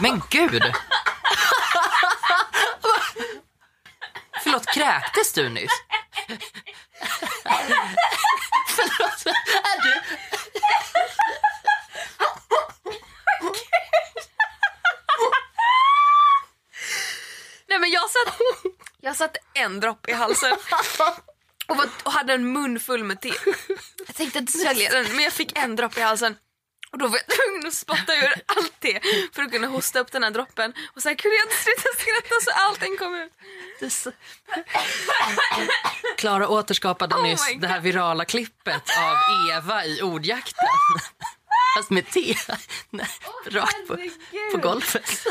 Men gud! Förlåt, kräktes du nyss? Förlåt, är du... Nej men jag satt, jag satte en droppe i halsen och, var, och hade en mun full med te. Jag tänkte inte svälja den men jag fick en droppe i halsen. Och då var jag tvungen att spotta ur allt det för att kunna hosta upp den här droppen. Och sen kunde jag inte sluta skratta så allting kom ut. Klara återskapade Oh nyss det här virala klippet av Eva i ordjakten. Fast med te. Rakt på, på golvet.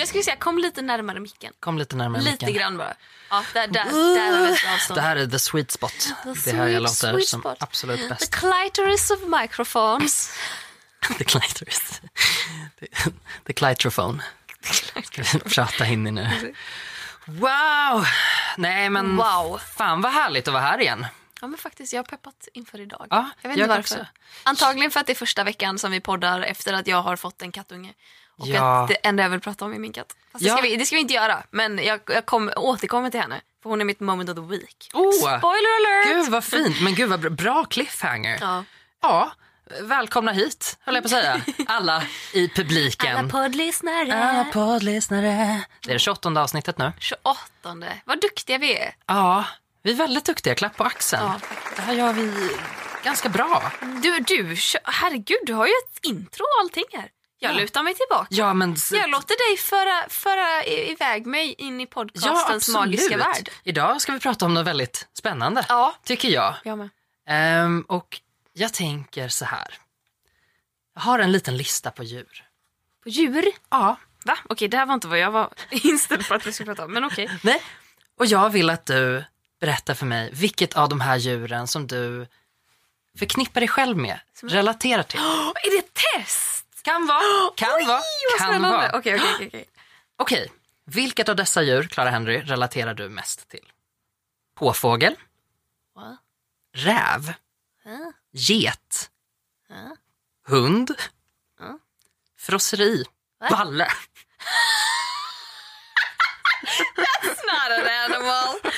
Jag skulle säga kom lite närmare micken. Kom lite närmare Lite micken. grann bara. Ja, där, där, där har vi ett avstånd. Det här är the sweet spot. The det här jag låter som spot. absolut The bäst. clitoris of microphones. The clitoris. The- The clitrophone. Prata in i nu. Wow! Nej men Wow. fan vad härligt att vara här igen. Ja men faktiskt, jag har peppat inför idag. Ja, jag vet jag inte varför. också. Antagligen för att det är första veckan som vi poddar efter att jag har fått en kattunge. Och Ja. att det enda jag vill prata om är min katt. Fast Ja. det, ska vi, det ska vi inte göra, men jag, jag kom, återkommer till henne. För hon är mitt moment of the week. Oh. Spoiler alert! Gud vad fint, men gud vad bra, bra cliffhanger. Ja. Ja, välkomna hit höll jag på att säga. Alla i publiken. Alla poddlyssnare. Alla poddlyssnare. Det är det 28 avsnittet nu. 28. Vad duktiga vi är. Ja, vi är väldigt duktiga. Klapp på axeln. Ja. Det här gör vi ganska bra. Du, du, herregud, du har ju ett intro och allting här. Jag Ja. lutar mig tillbaka. Ja, men... Jag låter dig föra, föra iväg mig in i ja, podcastens absolut. magiska värld. Idag ska vi prata om något väldigt spännande, Ja, tycker jag. jag. Ehm, och jag tänker så här. Jag har en liten lista på djur. På djur? Ja. Va? Okej, det här var inte vad jag var inställd på att vi skulle prata om. Men okej. Nej. Och jag vill att du berättar för mig vilket av de här djuren som du förknippar dig själv med, relaterar till. är det ett test? Kan vara, kan vara, Vad kan vara. Okej, okej, okej, okej. Okej, vilket av dessa djur, Clara Henry, relaterar du mest till? Påfågel, Va? räv, Ja. get, Ja. hund, Ja. frosseri, balle. It's not an animal.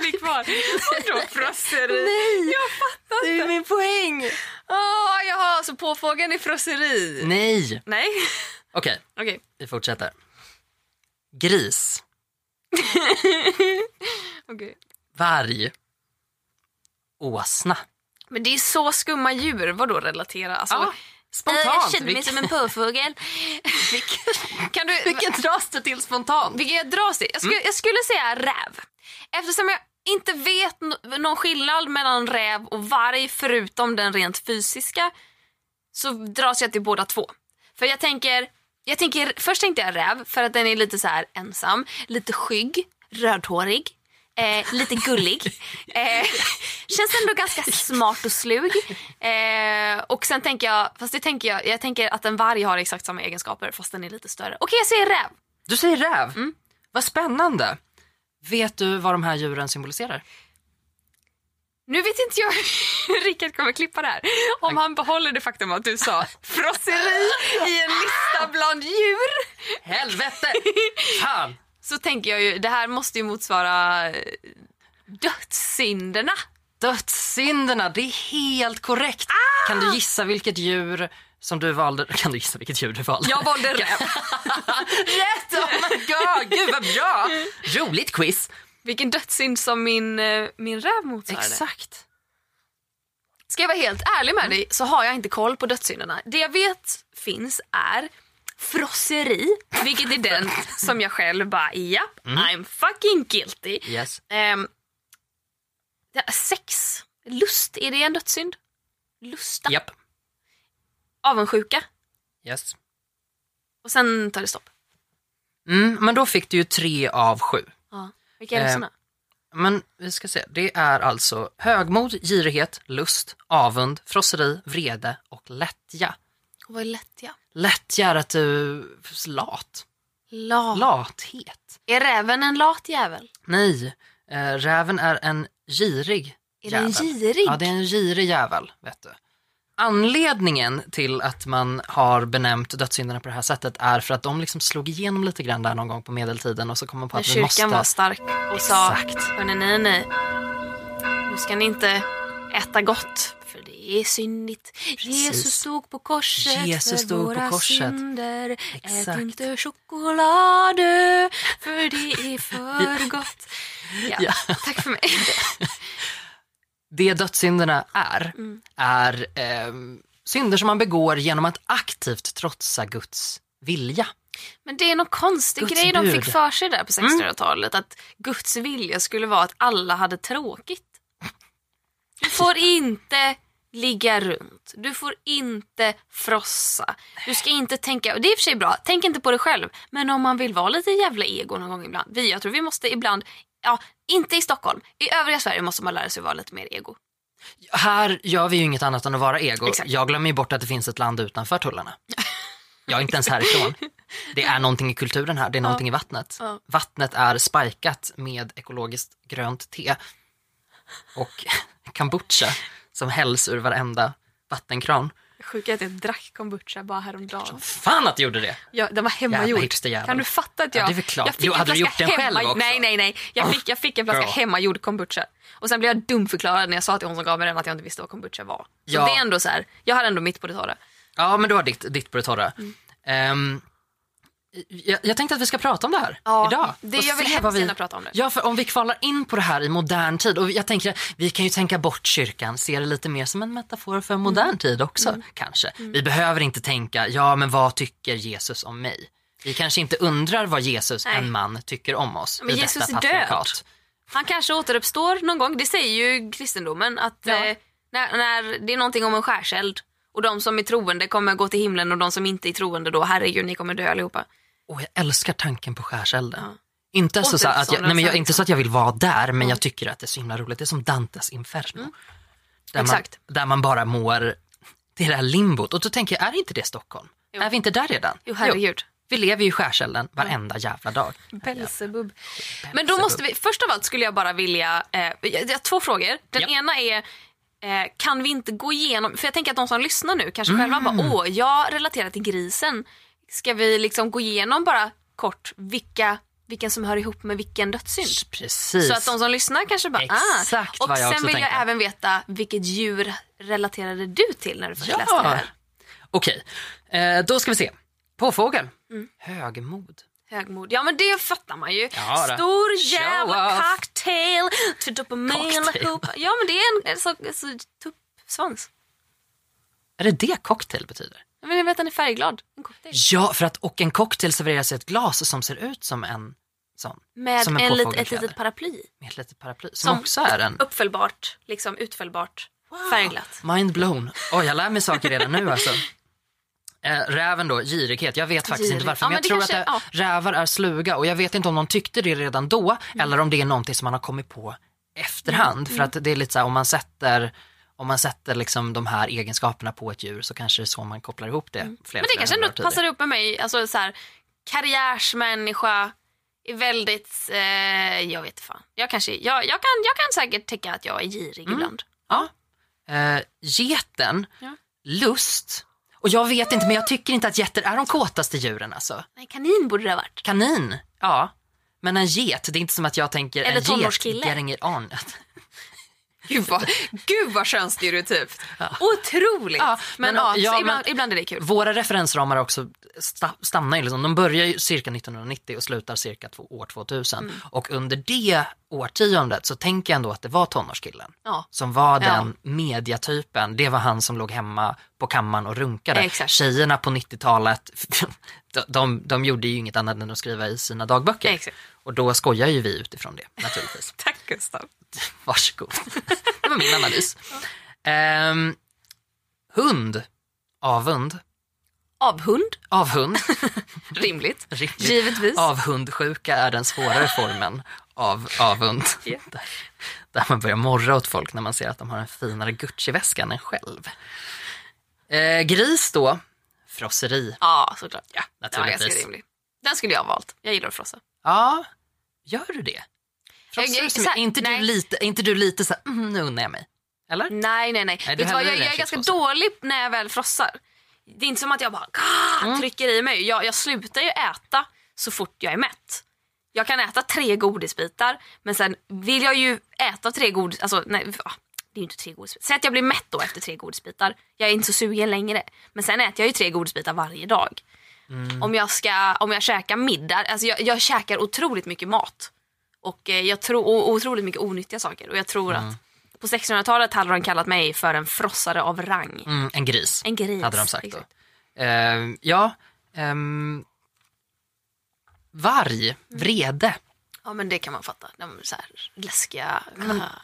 Blir kvar. Vadå frosseri? Nej, Jag fattar det är min poäng! Åh, jaha, så påfågeln är frosseri? Nej. Nej. Okej, Okej. vi fortsätter. Gris, Okej. varg, åsna. Men det är så skumma djur. Vadå relatera? Alltså, Ja, spontant. Jag känner mig som en påfågel. kan du, Vilken dras det till spontant? vilken jag dras till? Jag skulle, jag skulle säga räv. Eftersom jag inte vet no- någon skillnad mellan räv och varg förutom den rent fysiska så dras jag till båda två. För jag tänker, jag tänker först tänkte jag räv för att den är lite så här ensam, lite skygg, rödhårig. Eh, lite gullig. Eh, känns ändå ganska smart och slug. Eh, och sen tänker jag, fast det tänker jag, jag tänker att en varg har exakt samma egenskaper fast den är lite större. Okej, jag säger räv. Du säger räv. Mm. Vad spännande. Vet du vad de här djuren symboliserar? Nu vet inte jag hur Rickard kommer klippa det här. Om han behåller det faktum att du sa frosseri i en lista bland djur. Helvete! Fan! Så tänker jag ju, det här måste ju motsvara eh, dödssynderna. Dödssynderna, det är helt korrekt. Ah! Kan du gissa vilket djur som du valde? Kan du gissa vilket djur du valde? Jag valde räv. Rätt! Oh my god, gud vad bra! Roligt quiz. Vilken dödssynd som min, eh, min räv motsvarade. Exakt. Ska jag vara helt ärlig med dig så har jag inte koll på dödssynderna. Det jag vet finns är frosseri, vilket är den som jag själv bara japp, I'm fucking guilty. Yes. Ja, sex, lust, är det en dödssynd? Lusta, Japp. avundsjuka Yes. och sen tar det stopp. Mm, men då fick du ju tre av sju. Ja. Vilka är Ehm, lusterna? Men vi ska se, det är alltså högmod, girighet, lust, avund, frosseri, vrede och lättja. Och vad är lättja? Lättja är att du är lat. Lat. Lathet. Är räven en lat jävel? Nej, eh, räven är en girig Är den jävel. girig? Ja, det är en girig jävel, vet du. Anledningen till att man har benämnt dödssynderna på det här sättet är för att de liksom slog igenom lite grann där någon gång på medeltiden och så kom man på När att vi kyrkan måste... var stark och sa Exakt. Hörni, nej, nej. Nu ska ni inte äta gott, det är syndigt. Jesus stod på korset Jesus för våra korset. synder. Exakt. Ät inte choklad, för det är för gott. Ja, Ja. Tack för mig. Det dödssynderna är, Mm. är ehm, synder som man begår genom att aktivt trotsa Guds vilja. Men det är någon konstig Guds grej de bud. Mm. fick för sig där på 1600-talet. Att Guds vilja skulle vara att alla hade tråkigt. Du får inte ligga runt. Du får inte frossa. Du ska inte tänka, och det är i och för sig bra, tänk inte på dig själv. Men om man vill vara lite jävla ego någon gång ibland. Vi, jag tror vi måste ibland, ja, inte i Stockholm. I övriga Sverige måste man lära sig vara lite mer ego. Här gör vi ju inget annat än att vara ego. Exakt. Jag glömmer ju bort att det finns ett land utanför tullarna. Jag är inte ens härifrån. Det är någonting i kulturen här, det är någonting i vattnet. Ja. Vattnet är spikat med ekologiskt grönt te och kombucha som hälls ur varenda vattenkran. Sjukt att jag drack kombucha bara häromdagen. Fan att du gjorde det! Ja, den var hemmagjord. Kan du fatta att Ja, jag... det är väl klart. Jag fick Jo, hade du gjort den själv hemma- också? Nej, nej, nej. Jag fick, jag fick en flaska Girl. hemmagjord kombucha. Och sen blev jag dumförklarad när jag sa till hon som gav mig den att jag inte visste vad kombucha var. Så Ja. det är ändå så här, jag hade ändå mitt på det torra. Ja, men du har ditt, ditt på det torra. Mm. Ehm, jag, jag tänkte att vi ska prata om det här Ja, idag. det- jag vill hemskt vi- gärna prata om det. Ja, för om vi kvalar in på det här i modern tid, och jag tänker vi kan ju tänka bort kyrkan, se det lite mer som en metafor för modern Mm. tid också, kanske. Vi behöver inte tänka, ja men vad tycker Jesus om mig? Vi kanske inte undrar vad Jesus, Nej. en man, tycker om oss. Men i Jesus detta är död. patriarkat. Han kanske återuppstår någon gång. Det säger ju kristendomen att Ja. eh, när, när det är någonting om en skärseld och de som är troende kommer gå till himlen och de som inte är troende då, herregud ni kommer dö allihopa. Och jag älskar tanken på skärselden. Ja. Inte så, så att jag, nej, men jag, inte så att jag vill vara där, men jag tycker att det är så himla roligt. Det är som Dantes Inferno. Där, man, Mm. Exakt. där man bara mår, det är det här limbot. Och då tänker jag, är inte det Stockholm? Är vi inte där redan? Jo herregud. vi lever ju i skärselden varenda jävla dag. Belzebub. Men då måste vi, först av allt skulle jag bara vilja, eh, jag har två frågor. Den Ja. ena är, eh, kan vi inte gå igenom, för jag tänker att de som lyssnar nu kanske själva Mm. bara, åh, jag relaterar till grisen. Ska vi liksom gå igenom bara kort vilka, vilken som hör ihop med vilken dödssynd? Precis. Så att de som lyssnar kanske bara, Exakt ah. Och jag sen vill jag tänkte. även veta vilket djur relaterade du till när du först Ja. läste det här? Okej, eh, då ska vi se. Påfågel. Mm. Högmod. Högmod. Ja men det fattar man ju. Ja. Stor jävla cocktail dopamin. Ja men det är en, en så, så, tuppsvans. Är det det cocktail betyder? Jag vill veta att den är färgglad. En cocktail. Ja, för att, och en cocktail serveras i ett glas som ser ut som en sån. Med som en lit, ett litet paraply. Med ett litet paraply. Som, Som- också är en Uppfällbart, liksom utfällbart, färgglatt. mind blown. Oj, jag lär mig saker redan nu alltså. Eh, räven då, girighet. Jag vet faktiskt Girig. inte varför. Ja, men men jag tror kanske- att det, rävar är sluga och jag vet inte om de tyckte det redan då eller om det är någonting som man har kommit på efterhand. Mm. För att det är lite så här, om man sätter om man sätter liksom de här egenskaperna på ett djur så kanske det är så man kopplar ihop det. Mm. Men det flera kanske ändå år passar ihop med mig. Alltså så här, karriärsmänniska, är väldigt, eh, jag vet fan. Jag, kanske, jag, jag, kan, jag kan säkert tycka att jag är girig ibland. Ja. Eh, geten, Ja. lust. Och jag vet inte men jag tycker inte att getter är de kåtaste djuren alltså. Nej, kanin borde det ha varit. Kanin, ja. Men en get, det är inte som att jag tänker Eller en get, getting it on. Gud vad, gud vad könsstereotypt. Otroligt. Ja, men, men- ja, ja, så men- ibland, ibland är det kul. Våra referensramar också sta- stannar ju liksom, de börjar ju cirka 1990 och slutar cirka två, år 2000. Mm. Och under det årtiondet så tänker jag ändå att det var tonårskillen. Ja. Som var Ja. den mediatypen, det var han som låg hemma på kammaren och runkade. Exakt. Tjejerna på 90-talet, de, de, de gjorde ju inget annat än att skriva i sina dagböcker. Exakt. Och då skojar ju vi utifrån det naturligtvis. Tack Gustav. Varsågod. Det var min analys. Ehm, hund. Avund. Avhund, Avhund. rimligt. Riktigt. Givetvis. Avhundsjuka är den svårare formen av avund. Ja. Där, där man börjar morra åt folk när man ser att de har en finare Gucci-väska än en själv. Eh, gris då, frosseri. Ja, såklart. Ja, naturligtvis. rimlig. Den skulle jag ha valt. Jag gillar att frossa. Ja, gör du det? Frossar mycket? är inte, du lite, är inte du lite så här, mm, nu unnar jag mig? Eller? Nej, nej, nej. Nej, Vet vad, jag, jag är ganska köttfrossa. dålig när jag väl frossar. Det är inte som att jag bara "Gah!" Mm. trycker i mig. Jag, jag slutar ju äta så fort jag är mätt. Jag kan äta tre godisbitar, men sen vill jag ju äta tre godis... Alltså, nej, ah, det är ju inte tre godisbitar. Säg att jag blir mätt då efter tre godisbitar. Jag är inte så sugen längre. Men sen äter jag ju tre godisbitar varje dag. Mm. Om, jag ska, om jag käkar middag, alltså jag, jag käkar otroligt mycket mat. Och, eh, jag tror, och otroligt mycket onyttiga saker. Och jag tror Mm. att på 1600-talet hade de kallat mig för en frossare av rang. Mm, en gris, En gris. hade de sagt exakt. då. Eh, ja, ehm, varg, vrede. Ja men det kan man fatta. De är så här läskiga.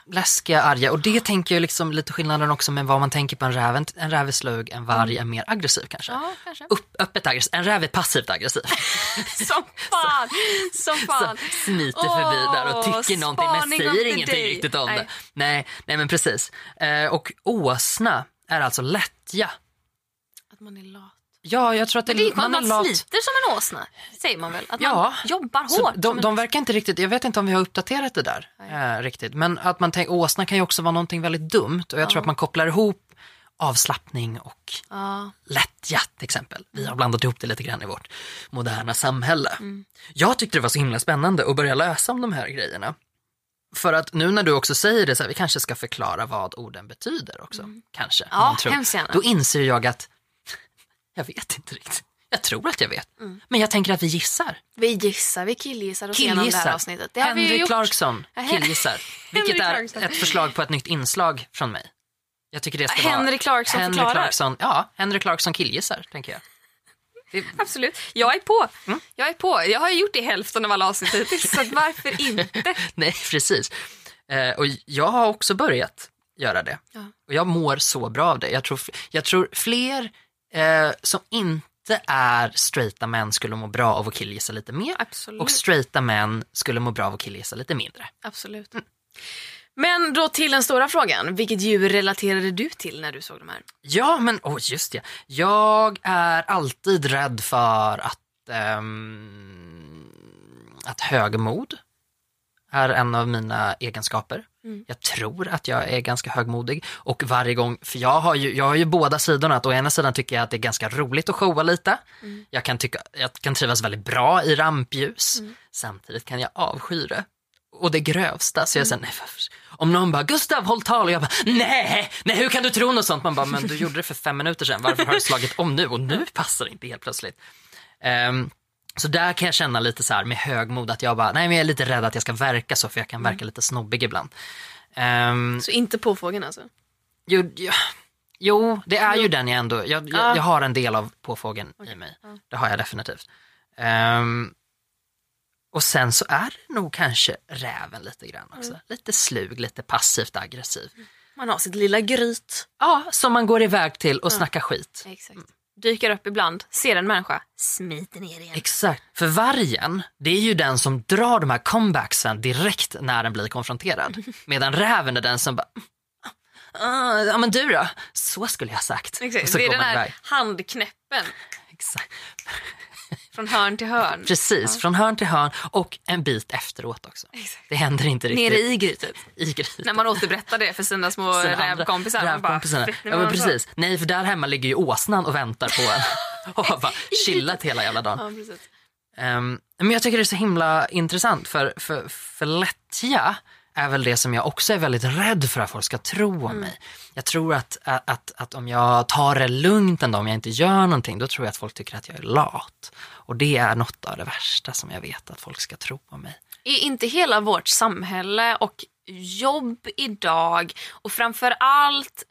läskiga, arga. Och det tänker jag liksom lite skillnaden också med vad man tänker på en räv. En, en räv är slug, en varg är mer aggressiv kanske. Ja, kanske. Upp, öppet aggressiv. En räv är passivt aggressiv. Som fan! Som fan. Så smiter förbi där och tycker någonting men säger ingenting day. riktigt om Nej. det. Nej, nej men precis. Eh, och åsna är alltså lättja. Att man är lat. Ja, jag tror att det, det är man man lat. sliter som en åsna. Säger man väl? Att Ja. man jobbar Så hårt. de, de verkar inte riktigt, jag vet inte om vi har uppdaterat det där eh, riktigt. Men att man tänker, åsna kan ju också vara någonting väldigt dumt och jag tror att man kopplar ihop avslappning och Ja. lättja till exempel. Vi Mm. har blandat ihop det lite grann i vårt moderna samhälle. Jag tyckte det var så himla spännande att börja läsa om de här grejerna. För att nu när du också säger det, så här, vi kanske ska förklara vad orden betyder också. Kanske. Mm. Ja, man tror. Då inser jag att jag vet inte riktigt. Jag tror att jag vet. Mm. Men jag tänker att vi gissar. Vi gissar, vi killgissar oss igenom det här Killgissar. avsnittet. Det Henry. Clarkson killgissar. Vilket är ett förslag på ett nytt inslag från mig. Jag tycker det ska. Henry Clarkson Henry förklarar. Clarkson, ja, Henry Clarkson killgissar, tänker jag. Det, Absolut. Jag är på. Mm. Jag är på. Jag har gjort det i hälften av alla avsnitt hittills, så varför inte? nej, precis. Eh, och jag har också börjat göra det. Ja. Och jag mår så bra av det. Jag tror, jag tror fler eh, som inte är straighta män skulle må bra av att killgissa lite mer. Absolut. Och straighta män skulle må bra av att killgissa lite mindre. Absolut. Men då till den stora frågan. Vilket djur relaterade du till när du såg de här? Ja, men oh, just det. Jag är alltid rädd för att, ehm, att högmod är en av mina egenskaper. Jag tror att jag är ganska högmodig och varje gång, för jag har ju, jag har ju båda sidorna. Att å ena sidan tycker jag att det är ganska roligt att showa lite. Jag, kan tycka, jag kan trivas väldigt bra i rampljus. Samtidigt kan jag avsky det. Och det grövsta. Så jag säger, nej, varför? Om någon bara, Gustav håll tal och jag bara, nej, nej hur kan du tro något sånt? Man bara, men du gjorde det för fem minuter sedan, varför har du slagit om nu? Och nu passar det inte helt plötsligt. Ehm, så där kan jag känna lite så här med högmod att jag bara, nej men jag är lite rädd att jag ska verka så för jag kan verka lite snobbig ibland. Ehm, Så inte påfågeln alltså? jo, jo, jo, det är ju den jag ändå, jag, jag, Ja. jag har en del av påfågeln i mig. Det har jag definitivt. Ehm, och sen så är det nog kanske räven lite grann också. Lite slug, lite passivt aggressiv. Man har sitt lilla gryt. Ja, som man går iväg till och snackar skit. Exakt. Dyker upp ibland, ser en människa, smiter ner igen. Exakt. För vargen, det är ju den som drar de här comebacksen direkt när den blir konfronterad. Medan räven är den som bara, "Ah, ja men du då? Så skulle jag ha sagt. Och Exakt. så Det är den här handknäppen Exakt. Från hörn till hörn. Precis, från hörn till hörn och en bit efteråt också. Exakt. Det händer inte riktigt. Nere i grytet. i grytan. När man återberättar det för sina små Sina rävkompisar. bara, rävkompisarna. "Vet ni Ja, men de sa?" precis. Nej, för där hemma ligger ju åsnan och väntar på en. och har bara chillat hela jävla dagen. Ja. Ehm, men jag tycker det är så himla intressant för, för, för lättja är väl det som jag också är väldigt rädd för att folk ska tro om mig. Jag tror att, att, att, att om jag tar det lugnt en dag, om jag inte gör någonting, då tror jag att folk tycker att jag är lat. Och det är något av det värsta som jag vet att folk ska tro om mig. Är inte hela vårt samhälle och jobb idag och framför allt,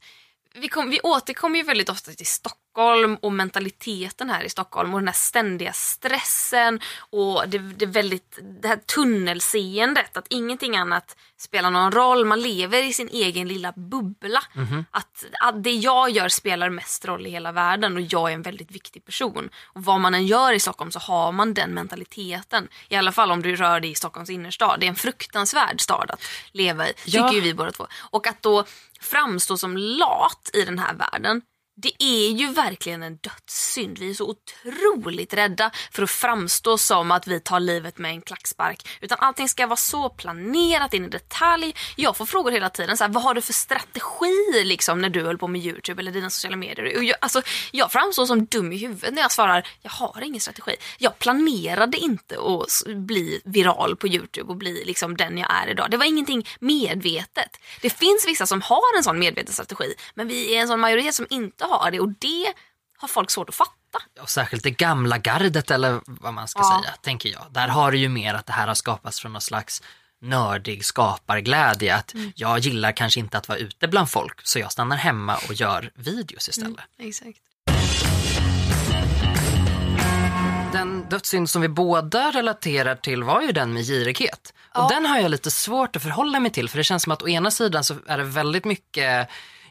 vi, kom, vi återkommer ju väldigt ofta till Stockholm Stockholm och mentaliteten här i Stockholm och den här ständiga stressen och det, det, väldigt, det här tunnelseendet att ingenting annat spelar någon roll. Man lever i sin egen lilla bubbla. Att, att det jag gör spelar mest roll i hela världen och jag är en väldigt viktig person. Och vad man än gör i Stockholm så har man den mentaliteten. I alla fall om du rör dig i Stockholms innerstad. Det är en fruktansvärd stad att leva i, Ja. tycker ju vi båda två. Och att då framstå som lat i den här världen det är ju verkligen en dödssynd. Vi är så otroligt rädda för att framstå som att vi tar livet med en klackspark. Utan allting ska vara så planerat in i detalj. Jag får frågor hela tiden. Så här, vad har du för strategi liksom, när du höll på med Youtube eller dina sociala medier? Och jag, alltså, jag framstår som dum i huvudet när jag svarar jag har ingen strategi. Jag planerade inte att bli viral på Youtube och bli liksom den jag är idag. Det var ingenting medvetet. Det finns vissa som har en sån medveten strategi men vi är en sån majoritet som inte har det och det har folk svårt att fatta. Och särskilt det gamla gardet eller vad man ska Ja. säga, tänker jag. Där har det ju mer att det här har skapats från någon slags nördig skaparglädje. Att Mm. jag gillar kanske inte att vara ute bland folk så jag stannar hemma och gör videos istället. Exakt. Den dödssynd som vi båda relaterar till var ju den med girighet. Och Ja. den har jag lite svårt att förhålla mig till för det känns som att å ena sidan så är det väldigt mycket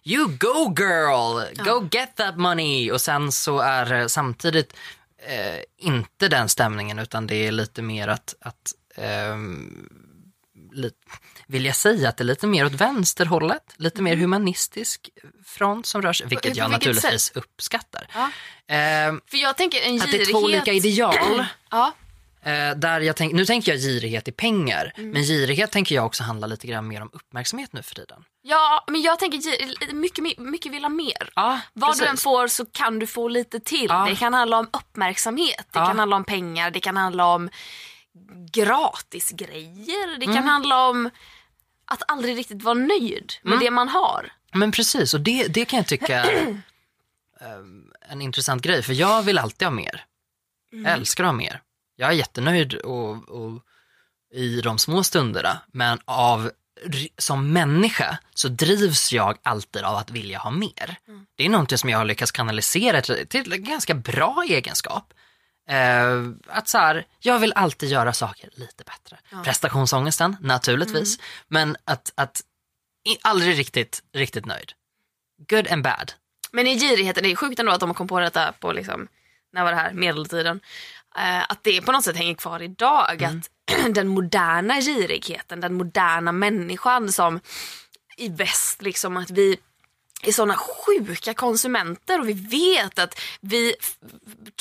You go girl, go get that money och sen så är det samtidigt eh, inte den stämningen utan det är lite mer att, att ehm, li, vill jag säga att det är lite mer åt vänsterhållet, lite mer humanistisk front som rör sig, vilket på jag vilket naturligtvis uppskattar. Ja. Ehm, För jag tänker en att det girighet... är två olika ideal. Ja. Eh, där jag tänk, nu tänker jag girighet i pengar, Mm. men girighet tänker jag också handla lite grann mer om uppmärksamhet nu för tiden. ja, men jag tänker mycket, mycket vill ha mer. Ja, Vad du än får så kan du få lite till. Ja. Det kan handla om uppmärksamhet, det Ja. kan handla om pengar, det kan handla om gratisgrejer. Det Mm. kan handla om att aldrig riktigt vara nöjd med Mm. det man har. Men precis, och det, det kan jag tycka är ehm, en intressant grej, för jag vill alltid ha mer. Mm. Jag älskar att ha mer. Jag är jättenöjd och, och, i de små stunderna, men av, som människa så drivs jag alltid av att vilja ha mer. Mm. Det är någonting som jag har lyckats kanalisera till, till en ganska bra egenskap. Eh, att så här, jag vill alltid göra saker lite bättre. Prestationsångesten, naturligtvis. Mm. Men att, att aldrig riktigt, riktigt nöjd. Good and bad. Men i girigheten, det är sjukt ändå att de kom på detta på liksom, när var det här, medeltiden. Eh, att det på något sätt hänger kvar idag. Mm. Att den moderna girigheten, den moderna människan som i väst, liksom att vi är såna sjuka konsumenter och vi vet att vi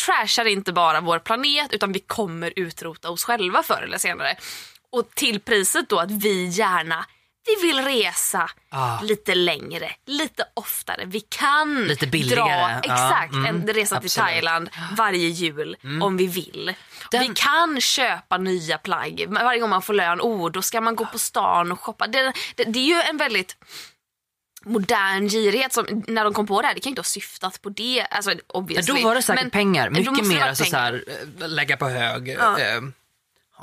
trashar inte bara vår planet utan vi kommer utrota oss själva förr eller senare. Och till priset då att vi gärna vi vill resa Ah. lite längre, lite oftare. Vi kan Lite billigare. dra Ja, exakt mm, en resa till absolut. Thailand varje jul om vi vill. Den- Vi kan köpa nya plagg varje gång man får lön. Oh, då ska man gå på stan och shoppa. Det, det, det är ju en väldigt modern girighet som när de kom på det här, det kan ju inte ha syftat på det. Alltså, Men obviously. då var det säkert Men pengar, mycket mer alltså, så pengar. här, eh, lägga på hög, Ja. eh,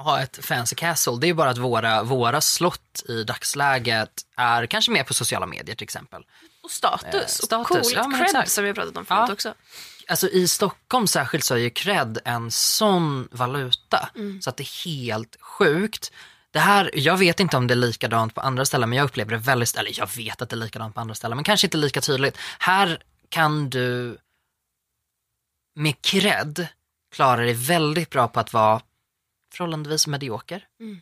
ha ett fancy castle. Det är bara att våra, våra slott i dagsläget är kanske mer på sociala medier till exempel. Och status. Eh, och status, coolt ja, cred som vi har pratat om förut Ja. också. Alltså i Stockholm särskilt så är ju cred en sån valuta så att det är helt sjukt. Det här, jag vet inte om det är likadant på andra ställen men jag upplever det väldigt, eller jag vet att det är likadant på andra ställen men kanske inte lika tydligt. Här kan du med cred klara dig väldigt bra på att vara förhållandevis medioker. Mm.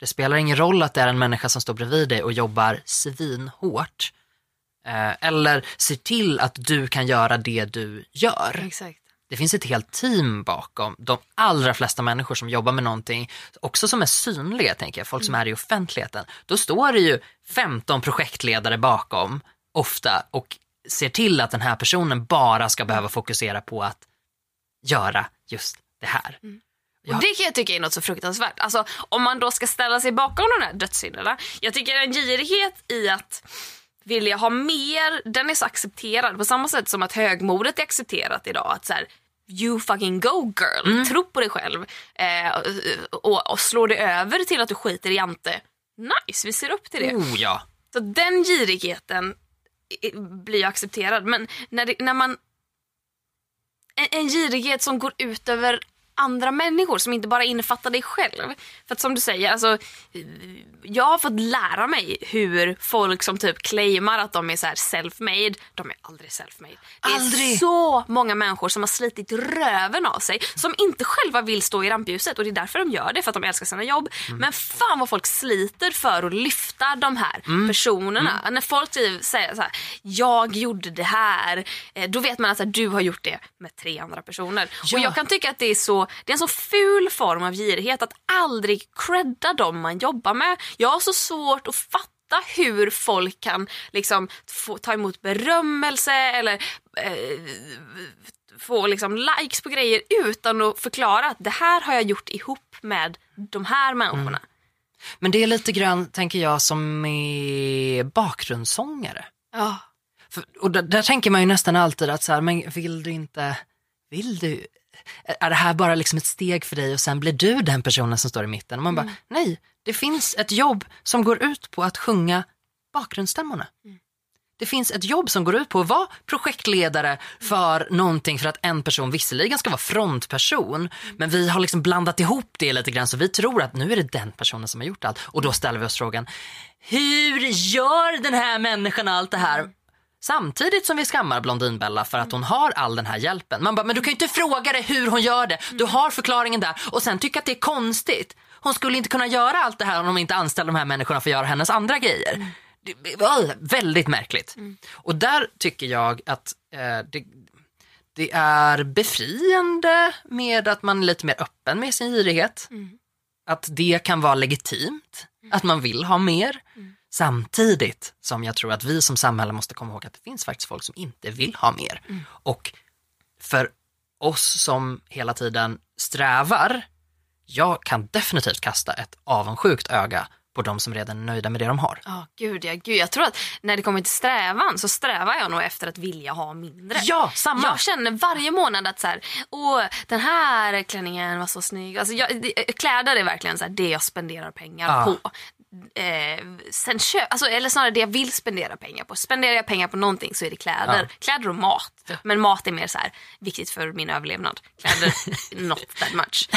Det spelar ingen roll att det är en människa som står bredvid dig och jobbar svinhårt. Eh, eller se till att du kan göra det du gör. Exakt. Det finns ett helt team bakom de allra flesta människor som jobbar med någonting, också som är synliga tänker jag, folk som är i offentligheten. Då står det ju 15 projektledare bakom, ofta, och ser till att den här personen bara ska behöva fokusera på att göra just det här. Ja. Och det kan jag tycka är något så fruktansvärt. Alltså, om man då ska ställa sig bakom de här dödssynderna. Jag tycker en girighet i att vilja ha mer, den är så accepterad. På samma sätt som att högmodet är accepterat idag. Att så här, you fucking go girl, Mm. tro på dig själv. Eh, och, och slå det över till att du skiter i ante. Nice, vi ser upp till det. Oh ja. Så den girigheten blir accepterad. Men när, det, när man en, en girighet som går ut över andra människor som inte bara innefattar dig själv. För att som du säger, alltså, jag har fått lära mig hur folk som typ claimar att de är så self-made, de är aldrig self-made. Det är Aldrig. så många människor som har slitit röven av sig som inte själva vill stå i rampljuset och det är därför de gör det, för att de älskar sina jobb. Men fan vad folk sliter för att lyfta de här personerna. När folk typ säger så här, jag gjorde det här, eh, då vet man att du har gjort det med tre andra personer. Ja. Och jag kan tycka att det är så, det är en så ful form av girighet att aldrig credda dem man jobbar med. Jag har så svårt att fatta hur folk kan liksom få ta emot berömmelse eller eh, få liksom likes på grejer utan att förklara att det här har jag gjort ihop med de här människorna. Men det är lite grann, tänker jag, som med bakgrundssångare. Ja. För, och där, där tänker man ju nästan alltid att så här, men vill du inte, vill du, är- det här bara liksom ett steg för dig och sen blir du den personen som står i mitten? Och man bara, nej, det finns ett jobb som går ut på att sjunga bakgrundsstämmorna. Det finns ett jobb som går ut på att vara projektledare för någonting för att en person visserligen ska vara frontperson men vi har liksom blandat ihop det lite grann så vi tror att nu är det den personen som har gjort allt och då ställer vi oss frågan hur gör den här människan allt det här? Samtidigt som vi skammar Blondinbella för att hon har all den här hjälpen. Man bara, men du kan ju inte fråga dig hur hon gör det. Du har förklaringen där och sen tycka att det är konstigt. Hon skulle inte kunna göra allt det här om de inte anställde de här människorna för att göra hennes andra grejer. Det var väldigt märkligt. Och där tycker jag att eh, det, det är befriande med att man är lite mer öppen med sin girighet. Att det kan vara legitimt, att man vill ha mer. Samtidigt som jag tror att vi som samhälle måste komma ihåg att det finns faktiskt folk som inte vill ha mer. Och för oss som hela tiden strävar, jag kan definitivt kasta ett avundsjukt öga på de som redan är nöjda med det de har. Ja, gud ja. Gud, jag tror att när det kommer till strävan så strävar jag nog efter att vilja ha mindre. Ja, samma! Jag känner varje månad att så här, åh, den här klänningen var så snygg. Alltså jag, det- kläder är verkligen så här, det jag spenderar pengar Ja. på. Eh, sen köp, alltså, eller snarare det jag vill spendera pengar på. Spenderar jag pengar på någonting så är det kläder. Ja. Kläder och mat. Men mat är mer så här, viktigt för min överlevnad. Kläder, not that much.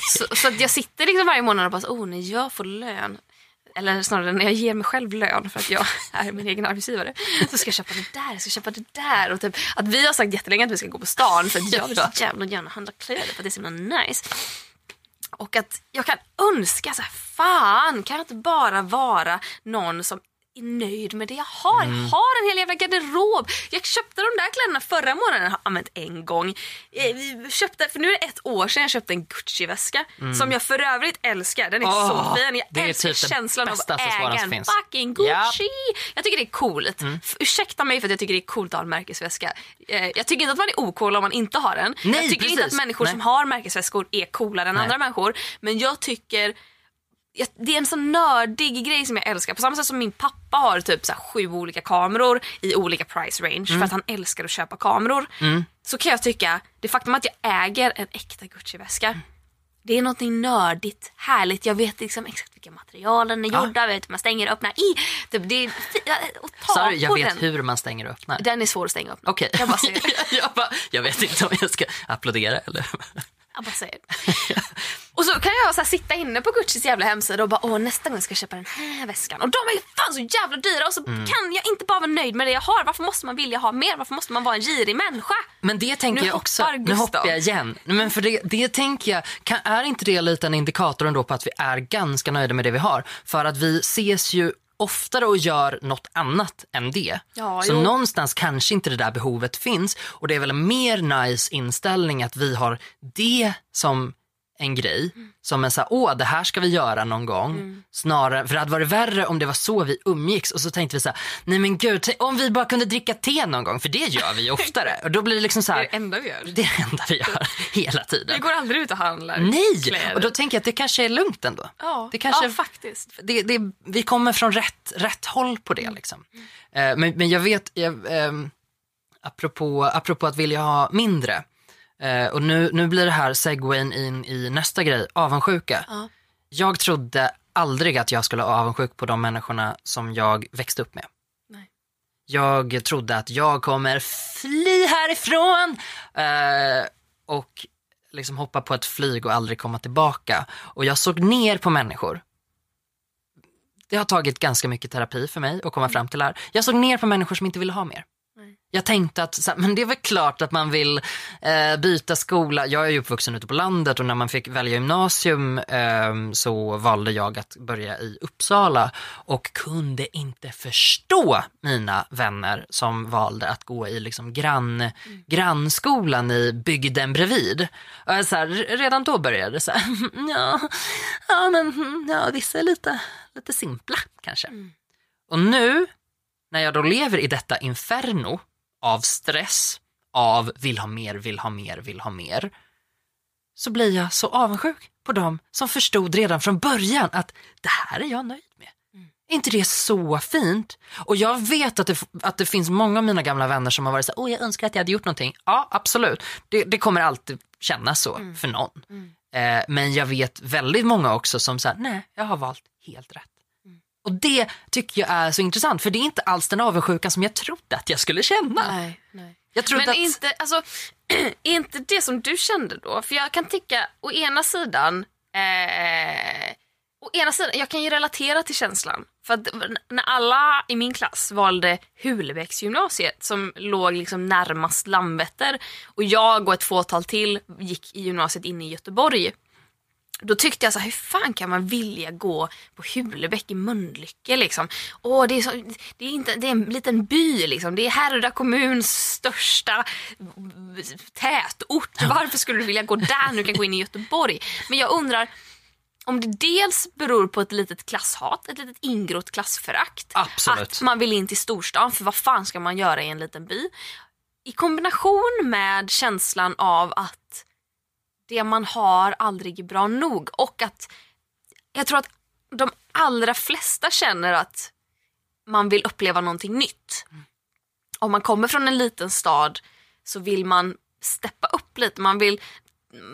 så så att jag sitter liksom varje månad och bara, oh, när jag får lön eller snarare när jag ger mig själv lön för att jag är min egen arbetsgivare. Så ska jag köpa det där, jag ska köpa det där. Och typ, att vi har sagt jättelänge att vi ska gå på stan för att jag vill så jävla gärna handla kläder för att det är så himla nice. Och att jag kan önska så här, fan kan jag inte bara vara någon som är nöjd med det jag har. Mm. Jag har en hel jävla garderob. Jag köpte de där kläderna förra månaden, jag har använt en gång. Eh, vi Köpte, för nu är det ett år sedan jag köpte en Gucci-väska som jag för övrigt älskar. Den är Mm. Åh, så fin. Jag det är älskar typ den känslan av att äga en finns. Mm. fucking Gucci. Jag tycker det är coolt. F- Ursäkta mig för att jag tycker det är coolt att ha en märkesväska. Eh, Jag tycker inte att man är ocool om man inte har den. Nej, jag tycker inte att precis. människor Nej. som har märkesväskor är coolare än Nej. andra människor. Men jag tycker jag- det är en sån nördig grej som jag älskar. På samma sätt som min pappa har typ så sju olika kameror i olika price range för att han älskar att köpa kameror. Så kan jag tycka, det faktum att jag äger en äkta Gucci-väska det är någonting nördigt, härligt. Jag vet liksom exakt vilka material den är Ja. gjorda, jag vet hur man stänger och öppnar i. Typ, det är fi- att ta du, jag vet den. hur man stänger och öppnar? Den är svår att stänga och öppna. Okej. Jag bara jag, bara, jag vet inte om jag ska applådera eller? Jag bara säger. Och så kan jag så sitta inne på Guccis jävla hemsida och bara åh nästa gång ska jag köpa den här väskan. Och de är ju fan så jävla dyra och så Mm. kan jag inte bara vara nöjd med det jag har. Varför måste man vilja ha mer? Varför måste man vara en girig människa? Men det tänker Nu jag också, hoppar nu Gustav. hoppar jag igen. Men för det, det tänker jag, kan, är inte det lite en indikator ändå på att vi är ganska nöjda med det vi har? För att vi ses ju oftare och gör något annat än det. Ja, så jo. någonstans kanske inte det där behovet finns och det är väl en mer nice inställning att vi har det som en grej, som en så här, åh det här ska vi göra någon gång. Snarare, för det hade varit värre om det var så vi umgicks och så tänkte vi så här, nej men gud, om vi bara kunde dricka te någon gång, för det gör vi ju oftare. Och då blir det liksom så Det är här, det enda vi gör. det är det enda vi gör hela Vi tiden. går aldrig ut och handlar Nej! kläder. Och då tänker jag att det kanske är lugnt ändå. ja, det kanske- ja, faktiskt. Det, det, vi kommer från rätt, rätt håll på det. Liksom. Eh, men, men jag vet, jag, ehm, apropå, apropå att vilja ha mindre, eh, och nu, nu blir det här segwayn in i nästa grej, avundsjuka. Ja. Jag trodde aldrig att jag skulle vara avundsjuk på de människorna som jag växte upp med. Nej. Jag trodde att jag kommer fly härifrån eh, och liksom hoppa på ett flyg och aldrig komma tillbaka. Och jag såg ner på människor. Det har tagit ganska mycket terapi för mig att komma fram till det här. Jag såg ner på människor som inte ville ha mer. Jag tänkte att så här, men det är väl klart att man vill eh, byta skola. Jag är ju uppvuxen ute på landet och när man fick välja gymnasium eh, så valde jag att börja i Uppsala och kunde inte förstå mina vänner som valde att gå i liksom grann, mm. grannskolan i bygden bredvid. Och så här, redan då började det så här, ja, ja, men, ja, vissa är lite, lite simpla kanske. Mm. Och nu när jag då lever i detta inferno av stress, av vill ha mer, vill ha mer, vill ha mer, så blir jag så avundsjuk på dem som förstod redan från början att det här är jag nöjd med. Mm. Är inte det så fint? Och jag vet att det, att det finns många av mina gamla vänner som har varit så åh jag önskar att jag hade gjort någonting. Ja, absolut. Det, det kommer alltid kännas så mm. för någon. Mm. Eh, men jag vet väldigt många också som säger, nej, jag har valt helt rätt. Och det tycker jag är så intressant för det är inte alls den avundsjukan som jag trodde att jag skulle känna. Nej, nej. Jag Men att... inte, alltså, inte det som du kände då? För jag kan tycka å ena sidan eh, å ena sidan, jag kan ju relatera till känslan. För att när alla i min klass valde Hulebäcksgymnasiet som låg liksom närmast Landvetter och jag och ett fåtal till gick i gymnasiet inne i Göteborg då tyckte jag så här, hur fan kan man vilja gå på Hulebäck i Mölnlycke liksom? Åh, det, är så, det, är inte, det är en liten by liksom. Det är Härryda kommuns största tätort. Varför skulle du vilja gå där du kan gå in i Göteborg? Men jag undrar om det dels beror på ett litet klasshat, ett litet ingrott klassförakt. Absolut. Att man vill in till storstan, för vad fan ska man göra i en liten by? I kombination med känslan av att det man har aldrig är bra nog. Och att jag tror att de allra flesta känner att man vill uppleva någonting nytt. Mm. Om man kommer från en liten stad så vill man steppa upp lite. Man vill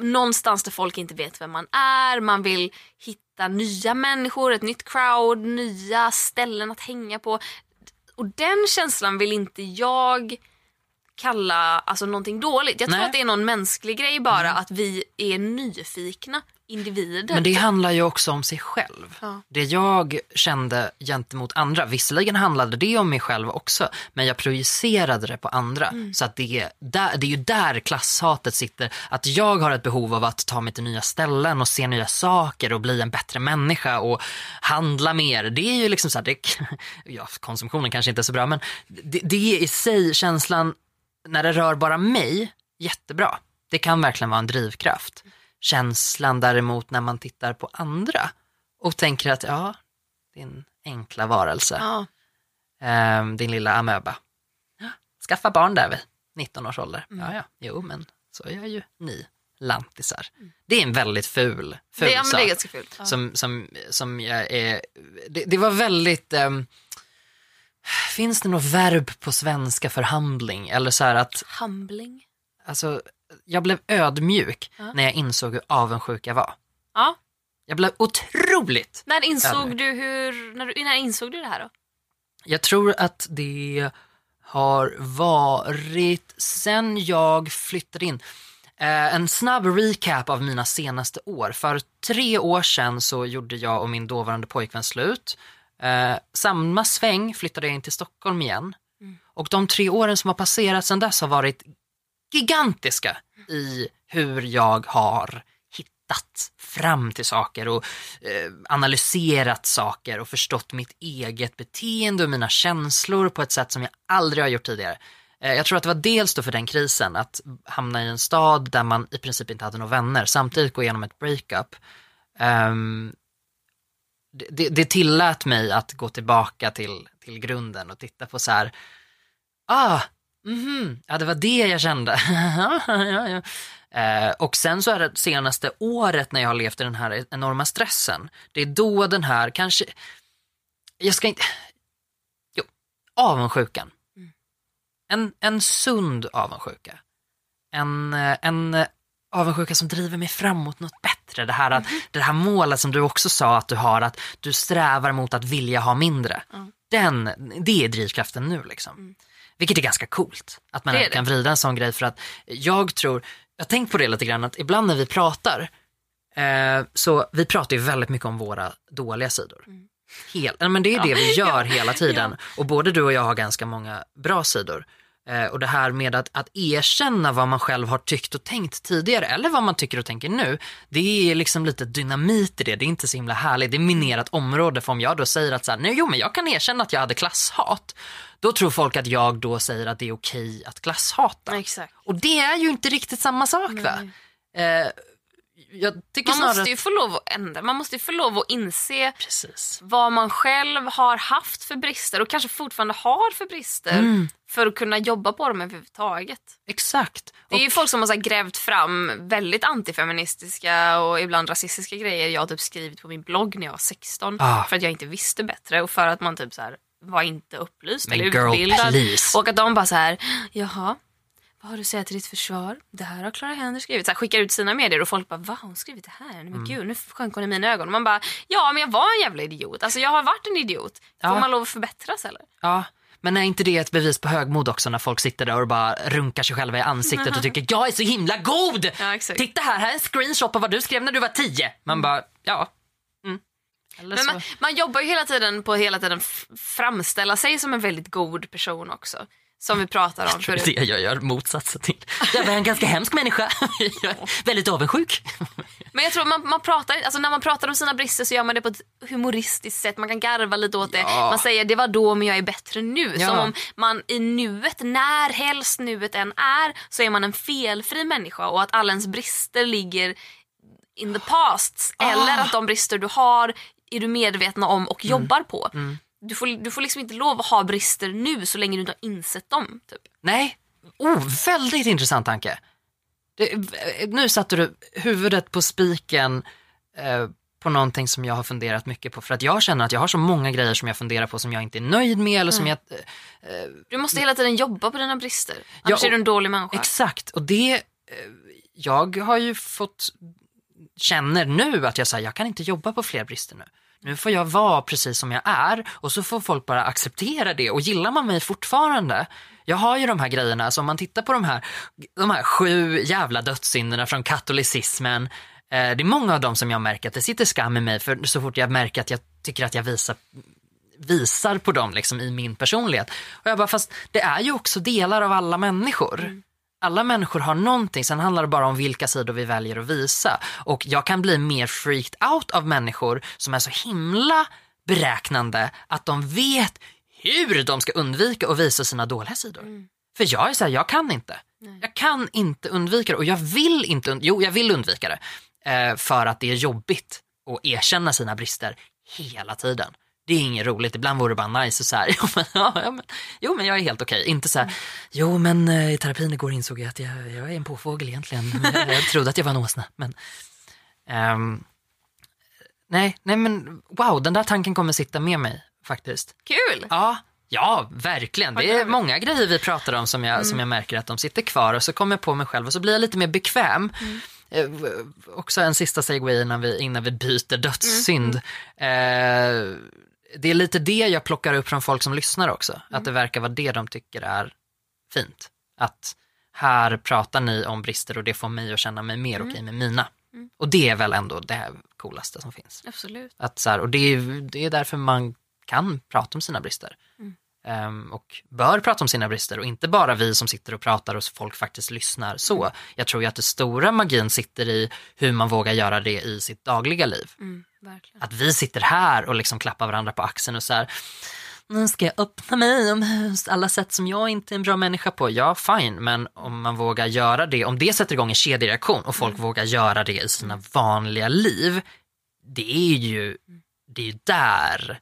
någonstans där folk inte vet vem man är. Man vill hitta nya människor, ett nytt crowd, nya ställen att hänga på. Och den känslan vill inte jag kalla alltså, någonting dåligt. Jag tror Nej. att det är någon mänsklig grej bara mm. att vi är nyfikna individer. Men det handlar ju också om sig själv. Ja. Det jag kände gentemot andra, visserligen handlade det om mig själv också, men jag projicerade det på andra. Mm. Så att det, där, det är ju där klasshatet sitter. Att jag har ett behov av att ta mig till nya ställen och se nya saker och bli en bättre människa och handla mer. Det är ju liksom så här, det, ja, konsumtionen kanske inte är så bra, men det, det är i sig känslan när det rör bara mig, jättebra. Det kan verkligen vara en drivkraft. Känslan däremot när man tittar på andra och tänker att ja, din enkla varelse, ja. eh, din lilla amöba. Skaffa barn där vid 19 års ålder. Mm. Ja, ja, jo men så gör ju ni lantisar. Mm. Det är en väldigt ful, ful det, sak. Det är ganska fult. Ja. Som, som, som jag är, det, det var väldigt, um, Finns det något verb på svenska för handling? Eller så här att... Humbling? Alltså, jag blev ödmjuk ja. när jag insåg hur avundsjuk jag var. Ja. Jag blev otroligt När insåg ödmjuk. du hur, när, när insåg du det här då? Jag tror att det har varit sen jag flyttade in. Eh, en snabb recap av mina senaste år. För tre år sedan så gjorde jag och min dåvarande pojkvän slut. Eh, samma sväng flyttade jag in till Stockholm igen. Mm. Och de tre åren som har passerat sedan dess har varit gigantiska i hur jag har hittat fram till saker och eh, analyserat saker och förstått mitt eget beteende och mina känslor på ett sätt som jag aldrig har gjort tidigare. Eh, jag tror att det var dels då för den krisen, att hamna i en stad där man i princip inte hade några vänner, samtidigt gå igenom ett breakup. Um, det, det tillät mig att gå tillbaka till, till grunden och titta på så här, ah, mhm, ja det var det jag kände. ja, ja. Eh, och sen så är det senaste året när jag har levt i den här enorma stressen, det är då den här, kanske, jag ska inte, jo, avundsjukan. Mm. En, en sund avundsjuka. En, eh, en avundsjuka som driver mig framåt något bättre. Det här, att, mm. det här målet som du också sa att du har, att du strävar mot att vilja ha mindre. Mm. den, det är drivkraften nu liksom. Vilket är ganska coolt. Att man Mm. Det kan vrida en sån grej för att jag tror, jag har tänkt på det lite grann att ibland när vi pratar, eh, så vi pratar ju väldigt mycket om våra dåliga sidor. Mm. Hel, men det är det vi gör hela tiden. Och både du och jag har ganska många bra sidor. Eh, och det här med att, att erkänna vad man själv har tyckt och tänkt tidigare eller vad man tycker och tänker nu. Det är liksom lite dynamit i det. Det är inte så himla härligt. Det är minerat område. För om jag då säger att så här, nej, jo men jag kan erkänna att jag hade klasshat. Då tror folk att jag då säger att det är okej att klasshata. Exakt. Och det är ju inte riktigt samma sak va? Eh, Man snarare... måste ju få lov att ändra, man måste ju få lov att inse Precis. vad man själv har haft för brister och kanske fortfarande har för brister Mm. för att kunna jobba på dem överhuvudtaget. Exakt. Det är ju folk som har så grävt fram väldigt antifeministiska och ibland rasistiska grejer jag har typ skrivit på min blogg när jag var 16 Ah. för att jag inte visste bättre och för att man typ så här var inte upplyst Men eller girl, utbildad. please. Och att de bara så här, jaha, vad har du att säga till ditt försvar? Det här har Clara Henry skrivit. Så här, skickar ut sina medier och folk bara, va har hon skrivit det här? Nej, Mm. Men gud, nu sjönk hon i mina ögon. Och man bara, ja men jag var en jävla idiot. Alltså jag har varit en idiot. Får Ja. man lov att förbättras eller? Ja, men är inte det ett bevis på högmod också när folk sitter där och bara runkar sig själva i ansiktet och tycker jag är så himla god! Ja. Titta här, här är en screenshot på vad du skrev när du var tio. Man bara, ja. Mm. Men man, man jobbar ju hela tiden på att hela tiden framställa sig som en väldigt god person också. Som vi pratar om förut. det jag gör motsatsen till. Jag är en ganska hemsk människa. Jag är väldigt avundsjuk. Men jag tror man, man pratar, alltså när man pratar om sina brister så gör man det på ett humoristiskt sätt. Man kan garva lite åt det. Ja. Man säger det var då men jag är bättre nu. Ja. Som om man i nuet, när helst nuet än är, så är man en felfri människa och att alla ens brister ligger in the past. Ah. Eller att de brister du har är du medvetna om Mm. och jobbar på. Du, får, du får liksom inte lov att ha brister nu så länge du inte har insett dem. Typ. Nej, oh, väldigt intressant tanke. Det, nu satte du huvudet på spiken eh, på någonting som jag har funderat mycket på. För att jag känner att jag har så många grejer som jag funderar på som jag inte är nöjd med. Eller som jag, eh, Du måste hela tiden jobba på dina brister. Annars Ja, är du en dålig människa. Exakt, och det, eh, jag har ju fått, känner nu att jag säger jag kan inte jobba på fler brister nu. Nu får jag vara precis som jag är och så får folk bara acceptera det och gillar man mig fortfarande. Jag har ju de här grejerna, så om man tittar på de här, de här sju jävla dödssynderna från katolicismen. Eh, det är många av dem som jag märker att det sitter skam i mig för så fort jag märker att jag tycker att jag visar visar på dem liksom i min personlighet. Och jag bara, fast det är ju också delar av alla människor. Mm. Alla människor har någonting, sen handlar det bara om vilka sidor vi väljer att visa. Och jag kan bli mer freaked out av människor som är så himla beräknande att de vet hur de ska undvika att visa sina dåliga sidor. För jag är så här, jag kan inte. Jag kan inte undvika det och jag vill inte, jo jag vill undvika det. Eh, för att det är jobbigt att erkänna sina brister hela tiden. Det är inget roligt, ibland vore det bara nice och så här, jo men, ja, men, jo, men jag är helt okej. Inte så här, jo men eh, i terapin igår insåg jag att jag, jag är en påfågel egentligen. Jag, jag trodde att jag var en åsna. Men, ehm, nej, nej men wow, den där tanken kommer sitta med mig faktiskt. Kul! Ja, ja verkligen. Det är många grejer vi pratar om som jag, som jag märker att de sitter kvar och så kommer jag på mig själv och så blir jag lite mer bekväm. Eh, v- också en sista segway innan vi, innan vi byter dödssynd. Eh, det är lite det jag plockar upp från folk som lyssnar också. Att det verkar vara det de tycker är fint. Att här pratar ni om brister och det får mig att känna mig mer okej med mina. Och det är väl ändå det coolaste som finns. Absolut. Att så här, och det är, det är därför man kan prata om sina brister. Ehm, och bör prata om sina brister och inte bara vi som sitter och pratar och folk faktiskt lyssnar så. Jag tror ju att det stora magin sitter i hur man vågar göra det i sitt dagliga liv. Mm. Att vi sitter här och liksom klappar varandra på axeln och så här, nu ska jag öppna mig om alla sätt som jag inte är en bra människa på. Ja, fine, men om man vågar göra det, om det sätter igång en kedjereaktion och folk vågar göra det i sina vanliga liv, det är ju, det är ju där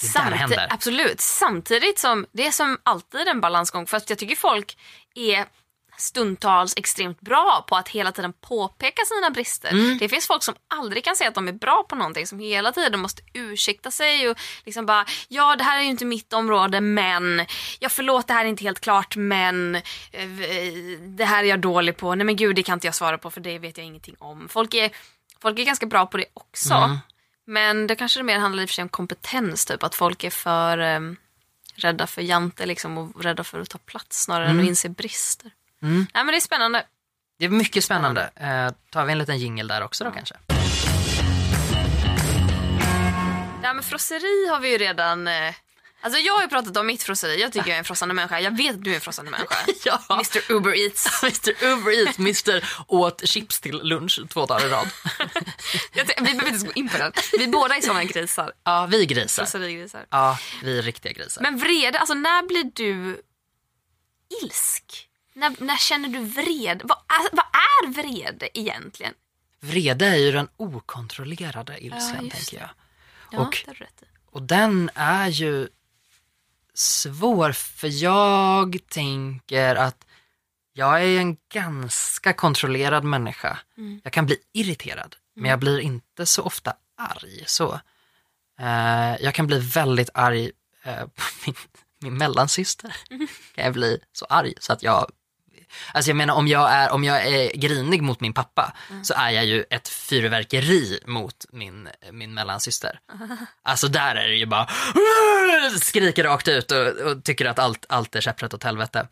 det är där händer. Absolut. Samtidigt som det är som alltid en balansgång. För att jag tycker folk är stundtals extremt bra på att hela tiden påpeka sina brister. Mm. Det finns folk som aldrig kan säga att de är bra på någonting som hela tiden måste ursäkta sig och liksom bara ja det här är ju inte mitt område men ja förlåt det här är inte helt klart men eh, det här är jag dålig på. Nej men gud det kan inte jag svara på för det vet jag ingenting om. Folk är, folk är ganska bra på det också. Mm. Men det kanske mer handlar i och för sig om kompetens, typ att folk är för... ehm, rädda för jante liksom, och rädda för att ta plats snarare än Mm. att inse brister. Mm. Nej men det är spännande. Det är mycket spännande. Eh, tar vi en liten jingel där också då kanske? Här med frosseri har vi ju redan... Eh, alltså jag har ju pratat om mitt frosseri. Jag tycker jag är en frossande människa. Jag vet att du är en frossande människa. Ja. Mr Uber Eats. Mr Uber Eats, Mr åt chips till lunch två dagar i rad. Vi behöver inte gå in på den. Vi båda är såna grisar. Ja, vi grisar. Frosserigrisar. Ja, vi är riktiga grisar. Men vrede, alltså när blir du ilsk? När, när känner du vrede? Vad är, vad är vrede egentligen? Vrede är ju den okontrollerade ilskan, just tänker jag. Ja, Och-. Och den är ju svår, för jag tänker att jag är en ganska kontrollerad människa. Mm. Jag kan bli irriterad, men jag blir inte så ofta arg. Så. Eh, jag kan bli väldigt arg eh, på min, min mellansyster. Mm. Kan jag bli så arg så att jag Alltså jag menar om jag är, om jag är grinig mot min pappa så är jag ju ett fyrverkeri mot min, min mellansyster. Alltså där är det ju bara skriker rakt ut och, och tycker att allt, allt är käpprätt åt helvete.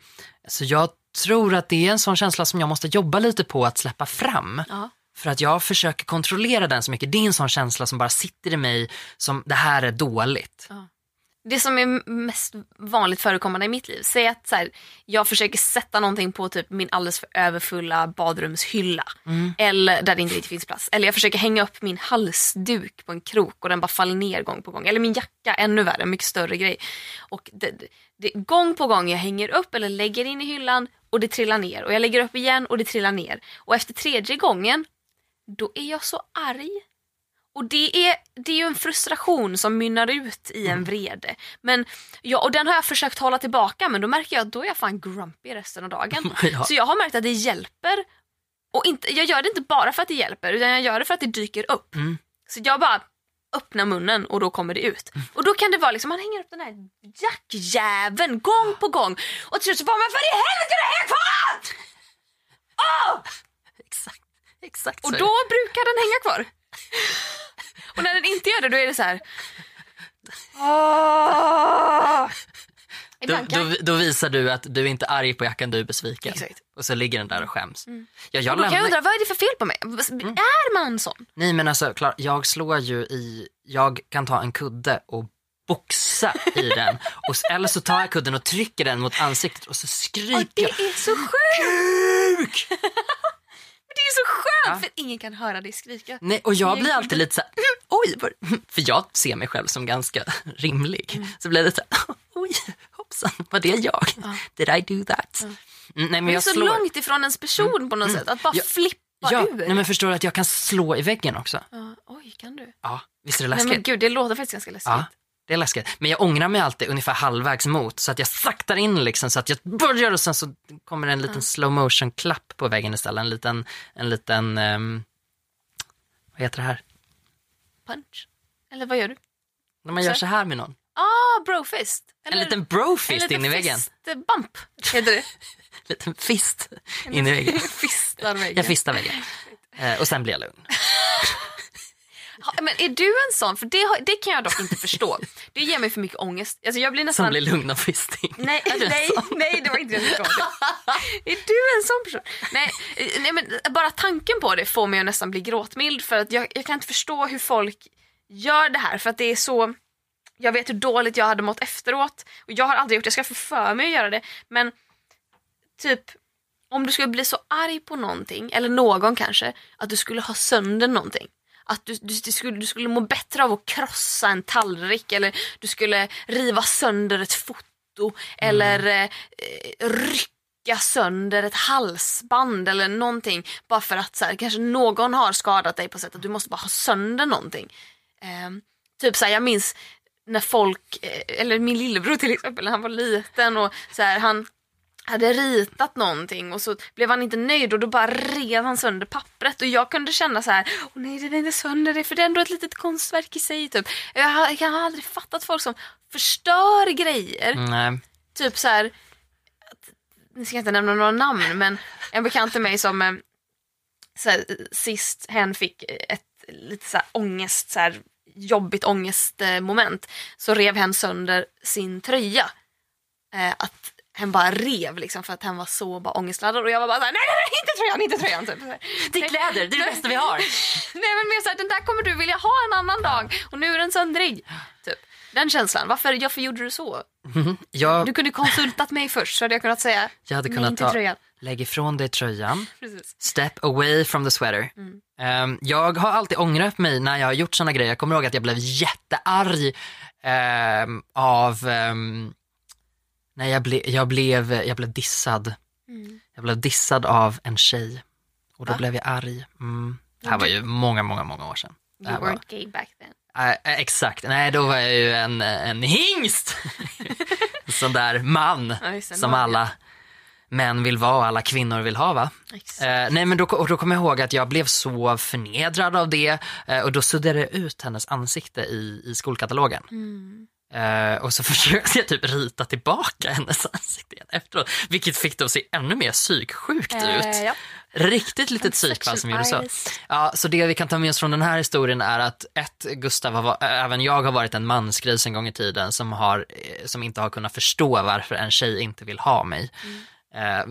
Så jag tror att det är en sån känsla som jag måste jobba lite på att släppa fram. Ja. För att jag försöker kontrollera den så mycket. Det är en sån känsla som bara sitter i mig som det här är dåligt. Det som är mest vanligt förekommande i mitt liv, säg att så här, jag försöker sätta någonting på typ min alldeles för överfulla badrumshylla. Eller där det inte riktigt finns plats. Eller jag försöker hänga upp min halsduk på en krok och den bara faller ner gång på gång. Eller min jacka, ännu värre, en mycket större grej. Och det, det, gång på gång jag hänger upp eller lägger in i hyllan och det trillar ner. Och jag lägger upp igen och det trillar ner. Och efter tredje gången, då är jag så arg. Och det är, det är ju en frustration som mynnar ut i en vrede. Men, ja, och den har jag försökt hålla tillbaka men då märker jag att då är jag fan grumpy resten av dagen. Ja. Så jag har märkt att det hjälper. Och inte, jag gör det inte bara för att det hjälper utan jag gör det för att det dyker upp. Mm. Så jag bara öppnar munnen och då kommer det ut. Och då kan det vara liksom, man hänger upp den här jackjäveln gång på gång. Och till slut så bara, men för i helvete det hänger kvar! Exakt, exakt Och är då brukar den hänga kvar. Och när den inte gör det då är det så här. Då, då, då visar du att du är inte arg på jackan, du är besviken. Exakt. Och så ligger den där och skäms. Ja, jag Och då kan jag lämnar... undra, vad är det för fel på mig? Är man sån? Nej men alltså, klar, jag slår ju i, jag kan ta en kudde och boxa i den. Och, eller så tar jag kudden och trycker den mot ansiktet och så skriker det jag är så sjukt! KUK! Det är så skönt Ja. för ingen kan höra dig skrika. Nej, och jag blir alltid lite så här, oj, vad... för jag ser mig själv som ganska rimlig. Så blir det så här, oj, hoppsan, var det jag? Did I do that? Mm, nej, men Det är jag så slår. Mm. långt ifrån ens person på något sätt. Att bara Ja. flippa Ja, ur. nej, men förstår du att jag kan slå i väggen också? Ja, oj, kan du? Ja, visst är det Nej läskigt? men gud, det låter faktiskt ganska läskigt. Det är läskigt. Men jag ångrar mig alltid ungefär halvvägs mot så att jag saktar in liksom så att jag börjar och sen så kommer det en liten slow motion klapp på väggen istället. En liten, en liten, ehm, vad heter det här? Punch. Eller vad gör du? När man gör Så- så här med någon. Ah, brofist. En liten brofist en liten in i väggen. Fist bump heter det. En liten fist in i väggen. Fistar väggen. Jag fistar väggen. Eh, och sen blir jag lugn. Men är du en sån? För det, det kan jag dock inte förstå. Det ger mig för mycket ångest. Alltså jag blir Som nästan... blir lugn av fisting. Nej, nej, nej, det var inte det jag. Är du en sån person? Nej, eh, nej, men bara tanken på det får mig att nästan bli gråtmild för att jag, jag kan inte förstå hur folk gör det här för att det är så jag vet hur dåligt jag hade mått efteråt och jag har aldrig gjort det, jag ska få för mig att göra det men typ om du skulle bli så arg på någonting, eller någon kanske, att du skulle ha sönder någonting. Att du, du, du, skulle, du skulle må bättre av att krossa en tallrik eller du skulle riva sönder ett foto eller eh, eh, rycka sönder ett halsband eller någonting. Bara för att så här, kanske någon har skadat dig på sätt att du måste bara ha sönder någonting. Ehm, typ så här, jag minns när folk, eh, eller min lillebror till exempel, när han var liten och så här, han hade ritat någonting och så blev han inte nöjd och då bara rev han sönder pappret och jag kunde känna så här, åh nej det är inte sönder det för det är ändå ett litet konstverk i sig typ. Jag har, jag har aldrig fattat folk som förstör grejer. Nej. Typ så här, nu ska jag inte nämna några namn men en bekant till mig som eh, så här, sist hen fick ett lite så här ångest så här, jobbigt ångestmoment så rev hen sönder sin tröja. Eh, att hen bara rev liksom för att hen var så bara ångestladdad och jag var bara såhär, nej nej nej inte tröjan, inte tröjan. Typ. Det är kläder, det är det bästa vi har. Nej men mer såhär, den där kommer du vilja ha en annan dag och nu är den söndrig. Typ. Den känslan, varför, varför gjorde du så? Jag, Du kunde konsultat mig först så hade jag kunnat säga jag hade nej kunnat inte ta, tröjan. lägg ifrån dig tröjan, Precis. step away from the sweater. Mm. Ehm, jag har alltid ångrat mig när jag har gjort såna grejer. Jag kommer ihåg att jag blev jättearg ehm, av ehm, när jag, ble, jag, blev, jag blev dissad. Mm. Jag blev dissad av en tjej och då Va? blev jag arg. Mm. Det här var ju många, många, många år sedan. You här var, weren't gay back then. Äh, exakt, nej då var jag ju en, en hingst. sån där man Ja, som man, alla män vill vara och alla kvinnor vill ha va. Eh, nej men då, och då kommer jag ihåg att jag blev så förnedrad av det eh, och då suddade jag ut hennes ansikte i, i skolkatalogen. Mm. Eh, och så försökte jag typ rita tillbaka hennes ansikte igen efteråt, vilket fick det att se ännu mer psyksjukt Eh, ut. ja. Riktigt litet psykfall som gjorde så. Ja, så det vi kan ta med oss från den här historien är att ett, Gustav, har, va- även jag har varit en mansgris en gång i tiden som, har, eh, som inte har kunnat förstå varför en tjej inte vill ha mig. Eh,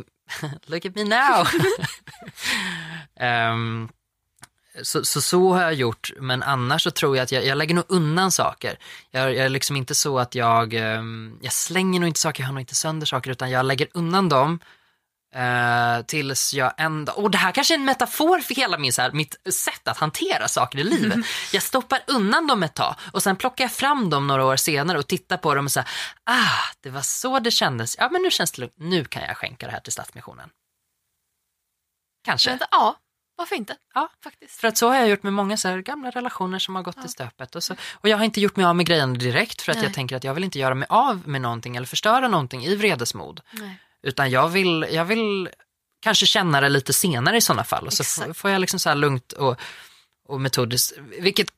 look at me now! Ehm, så, så så har jag gjort, men annars så tror jag att jag, jag lägger nog undan saker. Jag, jag är liksom inte så att jag, ehm, jag slänger nog inte saker, jag har nog inte sönder saker, utan jag lägger undan dem eh, tills jag ändå, och det här kanske är en metafor för hela min, så här, mitt sätt att hantera saker i livet. Jag stoppar undan dem ett tag och sen plockar jag fram dem några år senare och tittar på dem och säger, ah, det var så det kändes. Ja, men nu känns det lugnt. Nu kan jag skänka det här till Stadsmissionen. Kanske. Vänta, ja, varför inte? Ja. Faktiskt. För att så har jag gjort med många så gamla relationer som har gått i stöpet. Och, så, och jag har inte gjort mig av med grejerna direkt för att Nej. jag tänker att jag vill inte göra mig av med någonting eller förstöra någonting i vredesmod. Nej. Utan jag vill, jag vill kanske känna det lite senare i sådana fall. Och så Exakt. får jag liksom så här lugnt och, och metodiskt, vilket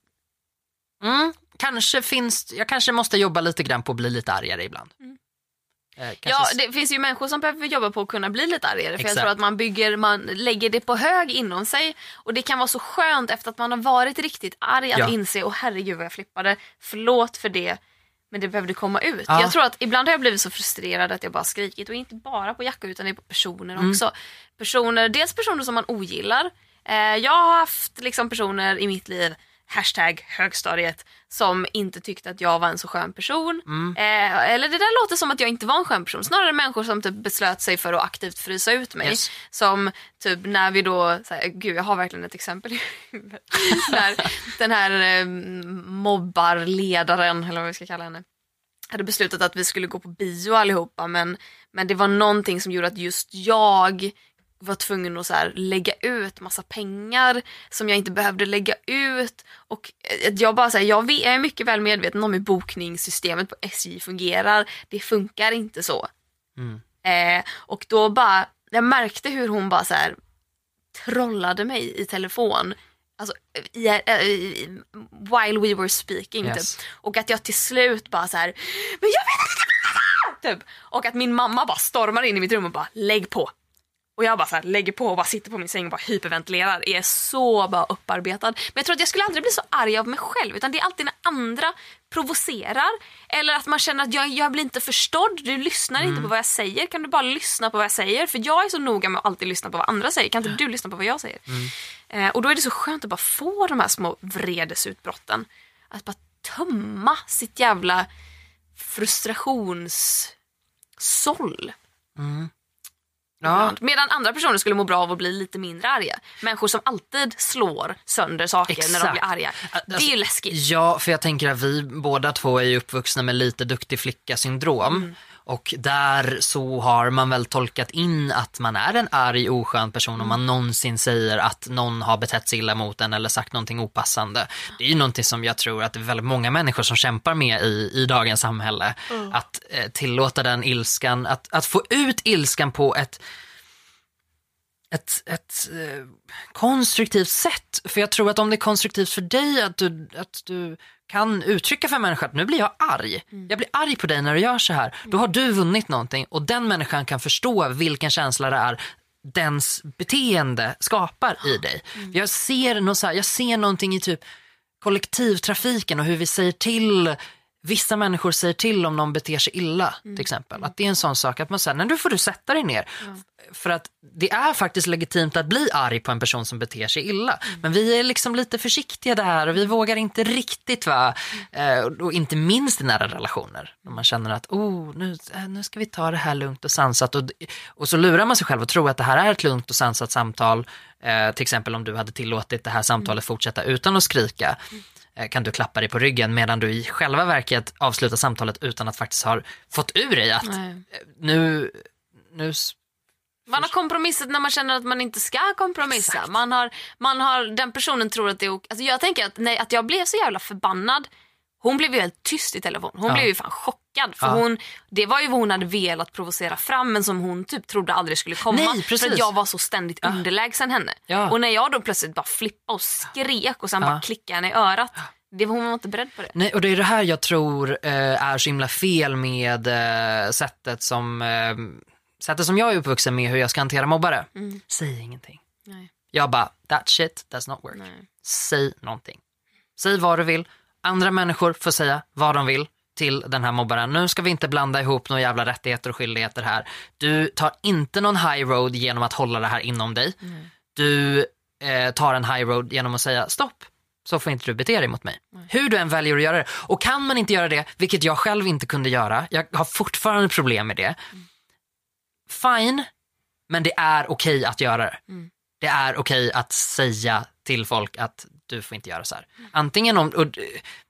mm, kanske finns, jag kanske måste jobba lite grann på att bli lite argare ibland. Mm. Eh, Ja, det finns ju människor som behöver jobba på att kunna bli lite argare. För jag tror att man bygger, man lägger det på hög inom sig. Och det kan vara så skönt efter att man har varit riktigt arg att Ja. inse, åh herregud vad jag flippade, förlåt för det. Men det behövde komma ut. Ja. Jag tror att ibland har jag blivit så frustrerad att jag bara skrikit och inte bara på Jacka utan det är på personer Mm. också. Personer, dels personer som man ogillar. Eh, jag har haft liksom personer i mitt liv, hashtag högstadiet, som inte tyckte att jag var en så skön person. Mm. Eh, eller det där låter som att jag inte var en skön person. Snarare människor som typ beslöt sig för att aktivt frysa ut mig. Yes. Som typ när vi då, så här, gud jag har verkligen ett exempel i huvudet. den här eh, mobbarledaren, eller vad vi ska kalla henne, hade beslutat att vi skulle gå på bio allihopa men, men det var någonting som gjorde att just jag var tvungen att så här, lägga ut massa pengar som jag inte behövde lägga ut. Och eh, jag, bara, så här, jag är mycket väl medveten om hur bokningssystemet på SJ fungerar. Det funkar inte så. Mm. Eh, och då bara, jag märkte hur hon bara så här trollade mig i telefon. Alltså i, i, while we were speaking Yes. typ. Och att jag till slut bara så här, men jag vet inte typ. Och att min mamma bara stormar in i mitt rum och bara lägg på. Och jag bara så här, lägger på och bara sitter på min säng och bara hyperventilerar. Är så bara upparbetad. Men jag tror att jag skulle aldrig bli så arg av mig själv. Utan det är alltid när andra provocerar. Eller att man känner att jag, jag blir inte förstådd. Du lyssnar inte på vad jag säger. Kan du bara lyssna på vad jag säger? För jag är så noga med att alltid lyssna på vad andra säger. Kan inte du lyssna på vad jag säger? Eh, och då är det så skönt att bara få de här små vredesutbrotten. Att bara tömma sitt jävla frustrationssåll. Ja. Medan andra personer skulle må bra av att bli lite mindre arga. Människor som alltid slår sönder saker när de Exakt. blir arga. det är ju Alltså, läskigt. Ja, för jag tänker att vi båda två är uppvuxna med lite duktig flicka-syndrom. Mm. Och där så har man väl tolkat in att man är en arg, oskön person om Mm. man någonsin säger att någon har betett sig illa mot en eller sagt någonting opassande. Det är ju någonting som jag tror att det är väldigt många människor som kämpar med i, i dagens samhälle. Mm. Att eh, tillåta den ilskan, att, att få ut ilskan på ett ett, ett eh, konstruktivt sätt. För jag tror att om det är konstruktivt för dig att du, att du kan uttrycka för människan att nu blir jag arg. Jag blir arg på dig när du gör så här. Då har du vunnit någonting och den människan kan förstå vilken känsla det är dens beteende skapar i dig. Jag ser, något så här, jag ser någonting i typ kollektivtrafiken och hur vi säger till Vissa människor säger till om någon beter sig illa till exempel. Att det är en sån sak att man säger, nej nu får du sätta dig ner. För att det är faktiskt legitimt att bli arg på en person som beter sig illa. Men vi är liksom lite försiktiga där och vi vågar inte riktigt va. Eh, och inte minst i nära relationer. När man känner att oh, nu, eh, nu ska vi ta det här lugnt och sansat. Och, och så lurar man sig själv och tror att det här är ett lugnt och sansat samtal. Eh, till exempel om du hade tillåtit det här samtalet fortsätta utan att skrika eh, kan du klappa dig på ryggen medan du i själva verket avslutar samtalet utan att faktiskt ha fått ur dig att Nej. eh, nu, nu Man har kompromissat när man känner att man inte ska kompromissa. Man har, man har, den personen tror att det är ok- alltså Jag tänker att, nej, att jag blev så jävla förbannad. Hon blev ju helt tyst i telefon. Hon Ja. blev ju fan chockad. För Ja. hon, det var ju vad hon hade velat provocera fram men som hon typ trodde aldrig skulle komma. Nej, precis. för att jag var så ständigt underlägsen henne. Ja. Och när jag då plötsligt bara flippade och skrek och sen Ja. bara klickade henne i örat. Det, var- hon var inte beredd på det. Nej, och det är det här jag tror eh, är så himla fel med eh, sättet som eh, sättet som jag är uppvuxen med hur jag ska hantera mobbare. Säg ingenting. Nej. Jag bara, that shit does not work. Nej. Säg någonting. Säg vad du vill. Andra människor får säga vad de vill till den här mobbaren. Nu ska vi inte blanda ihop några jävla rättigheter och skyldigheter här. Du tar inte någon high road genom att hålla det här inom dig. Du eh, tar en high road genom att säga stopp. Så får inte du bete dig mot mig. Hur du än väljer att göra det. Och kan man inte göra det, vilket jag själv inte kunde göra, jag har fortfarande problem med det. Fine, men det är okej att göra det. Det är okej att säga till folk att du får inte göra så här. Antingen om, och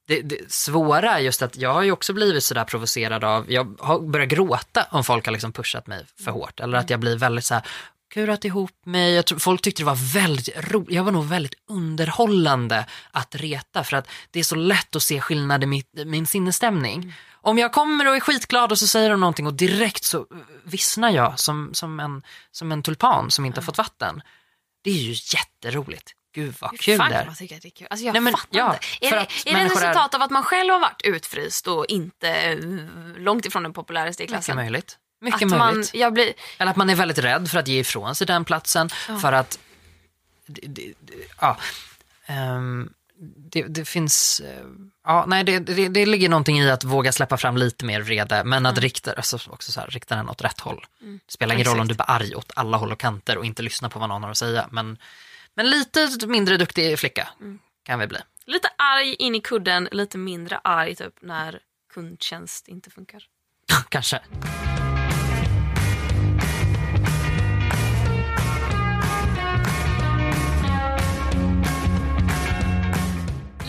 det, det svåra är just att jag har ju också blivit sådär provocerad av, jag har börjat gråta om folk har liksom pushat mig för hårt. Eller att jag blir väldigt så här kurat ihop mig. Jag tror, folk tyckte det var väldigt roligt. Jag var nog väldigt underhållande att reta för att det är så lätt att se skillnad i mitt, min sinnesstämning. Om jag kommer och är skitglad och så säger de någonting och direkt så vissnar jag som, som, en, som en tulpan som inte har fått vatten. Det är ju jätteroligt. Gud vad kul Fan det kan är. man tycka att det är kul. Alltså jag Nej, men, fattar ja, inte. Är det, är det är- resultat av att man själv har varit utfryst och inte eh, långt ifrån den populäraste i Mycket klassen? möjligt. Mycket att möjligt. man, blir, Eller att man är väldigt rädd för att ge ifrån sig den platsen. För att, ja, ehm, det, det finns, eh, ja, nej, det, det, det ligger någonting i att våga släppa fram lite mer vrede, men att rikta, alltså också så här, rikta den åt rätt håll. Det spelar ingen roll om du blir arg åt alla håll och kanter och inte lyssnar på vad någon har att säga, men, men lite mindre duktig flicka kan vi bli. lite arg in i kudden, lite mindre arg typ när kundtjänst inte funkar. Kanske.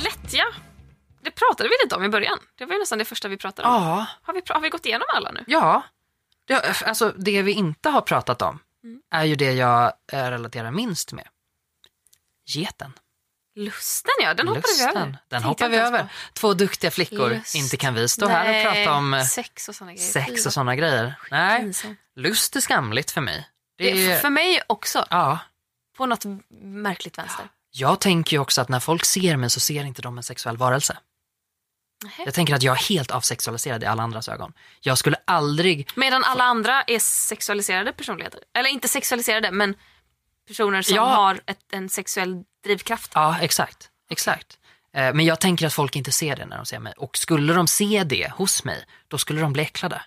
Lättja, det pratade vi lite om i början. Det var ju nästan det första vi pratade om. Ja, Har, vi, har vi gått igenom alla nu? Ja, det, alltså det vi inte har pratat om är ju det jag eh, relaterar minst med. Geten. Lusten ja, den hoppade vi över. Den hoppar vi över. Två duktiga flickor. Lust. Inte kan vi stå här och Nej, prata om sex och sådana grejer. sex och sådana grejer. Nej, lust är skamligt för mig. Det Det är för mig också, ja, på något märkligt vänster. jag tänker ju också att när folk ser mig så ser inte de en sexuell varelse. Nähä. Jag tänker att jag är helt avsexualiserad i alla andras ögon. Jag skulle aldrig Medan alla andra är sexualiserade personligheter. Eller inte sexualiserade, men personer som Ja. har ett, en sexuell drivkraft. Ja, exakt. exakt. Eh, Men jag tänker att folk inte ser det när de ser mig. Och skulle de se det hos mig, då skulle de bli äcklade.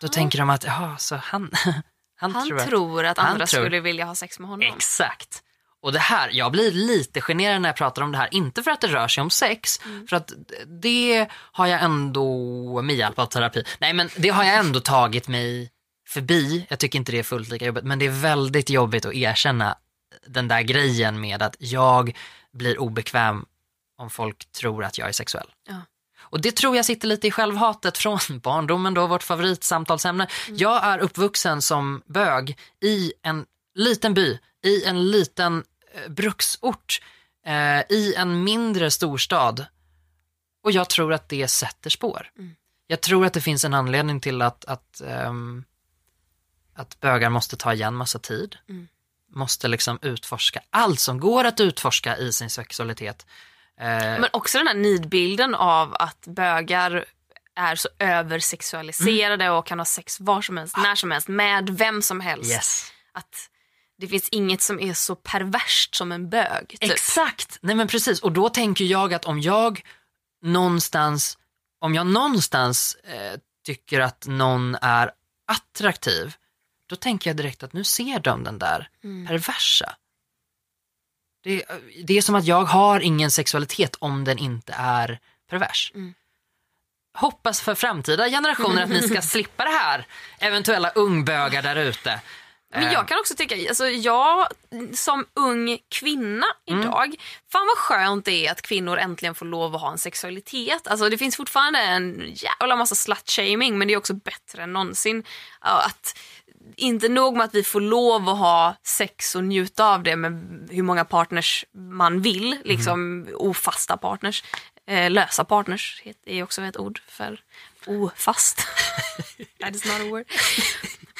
Då tänker de att, ja, så han, han, Han tror tror, att... att han andra tror- skulle vilja ha sex med honom. Exakt. Och det här, jag blir lite generad när jag pratar om det här. Inte för att det rör sig om sex, Mm. för att det har jag ändå, med hjälp av terapi, nej men det har jag ändå tagit mig förbi. Jag tycker inte det är fullt lika jobbigt, men det är väldigt jobbigt att erkänna den där grejen med att jag blir obekväm om folk tror att jag är sexuell. Ja. Och det tror jag sitter lite i självhatet från barndomen då, vårt favoritsamtalsämne. Jag är uppvuxen som bög i en liten by, i en liten eh, bruksort, eh, i en mindre storstad. Och jag tror att det sätter spår. Jag tror att det finns en anledning till att, att, ehm, att bögar måste ta igen massa tid. Måste liksom utforska allt som går att utforska i sin sexualitet. Eh, Men också den här nidbilden av att bögar är så översexualiserade och kan ha sex var som helst, när som helst, med vem som helst. yes. Att det finns inget som är så perverst som en bög. Typ. Exakt, nej men precis. Och då tänker jag att om jag någonstans, om jag någonstans eh, tycker att någon är attraktiv, då tänker jag direkt att nu ser de den där Mm. perversa. Det, det är som att jag har ingen sexualitet om den inte är pervers. Mm. Hoppas för framtida generationer att ni ska slippa det här, eventuella ungbögar där ute. Men jag kan också tycka, alltså jag som ung kvinna Mm. idag, fan vad skönt det är att kvinnor äntligen får lov att ha en sexualitet. Alltså det finns fortfarande en jävla massa slut-shaming men det är också bättre än någonsin. Att inte nog med att vi får lov att ha sex och njuta av det med hur många partners man vill, liksom ofasta partners. Eh, lösa partners är också ett ord för ofast. That is not a word.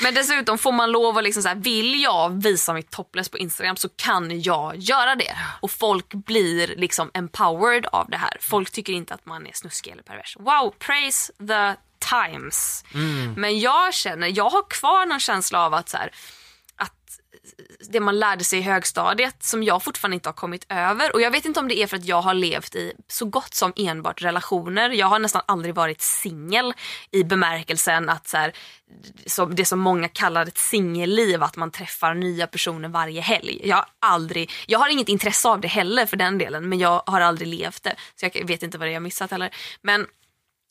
Men dessutom får man lov att liksom så här, vill jag visa mitt topless på Instagram så kan jag göra det. Och folk blir liksom empowered av det här. Folk tycker inte att man är snuskig eller pervers. Wow, praise the times. Men jag känner, jag har kvar någon känsla av att så här, att det man lärde sig i högstadiet som jag fortfarande inte har kommit över. Och jag vet inte om det är för att jag har levt i så gott som enbart relationer. Jag har nästan aldrig varit singel i bemärkelsen att så här, det som många kallar ett singelliv, att man träffar nya personer varje helg. Jag har aldrig, jag har inget intresse av det heller för den delen men jag har aldrig levt det. Så jag vet inte vad det är jag missat heller. Men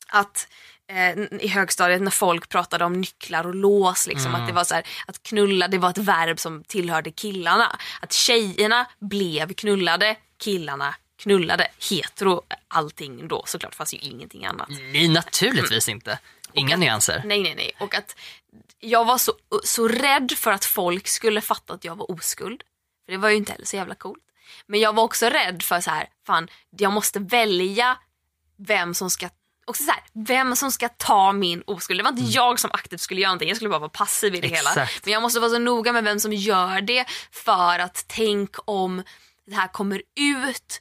att i högstadiet när folk pratade om nycklar och lås. Liksom, Att det var så här, att knulla det var ett verb som tillhörde killarna. Att tjejerna blev knullade, killarna knullade. Hetero allting då såklart, fast ju ingenting annat. Nej, naturligtvis inte. Inga nyanser. Nej, nej, nej. Och att jag var så, så rädd för att folk skulle fatta att jag var oskuld. För det var ju inte heller så jävla coolt. Men jag var också rädd för så här, fan, jag måste välja vem som ska Också så här, vem som ska ta min oskuld. Det var inte jag som aktivt skulle göra någonting, jag skulle bara vara passiv i det hela. Exakt. Men jag måste vara så noga med vem som gör det för att tänk om det här kommer ut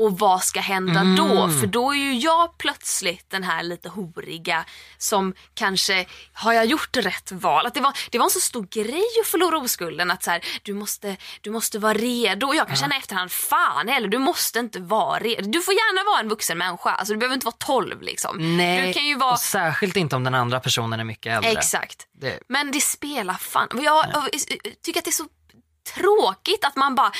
och vad ska hända då? För då är ju jag plötsligt den här lite horiga som kanske, har jag gjort rätt val? Att det, var, det var en så stor grej att förlora oskulden att så här, du, måste, du måste vara redo. Och jag kan känna i efterhand, fan heller, du måste inte vara redo. Du får gärna vara en vuxen människa, alltså, du behöver inte vara 12 liksom. Nej, Du kan ju vara... och särskilt inte om den andra personen är mycket äldre. Exakt. Det, Men det spelar fan... Jag, jag tycker att det är så tråkigt att man bara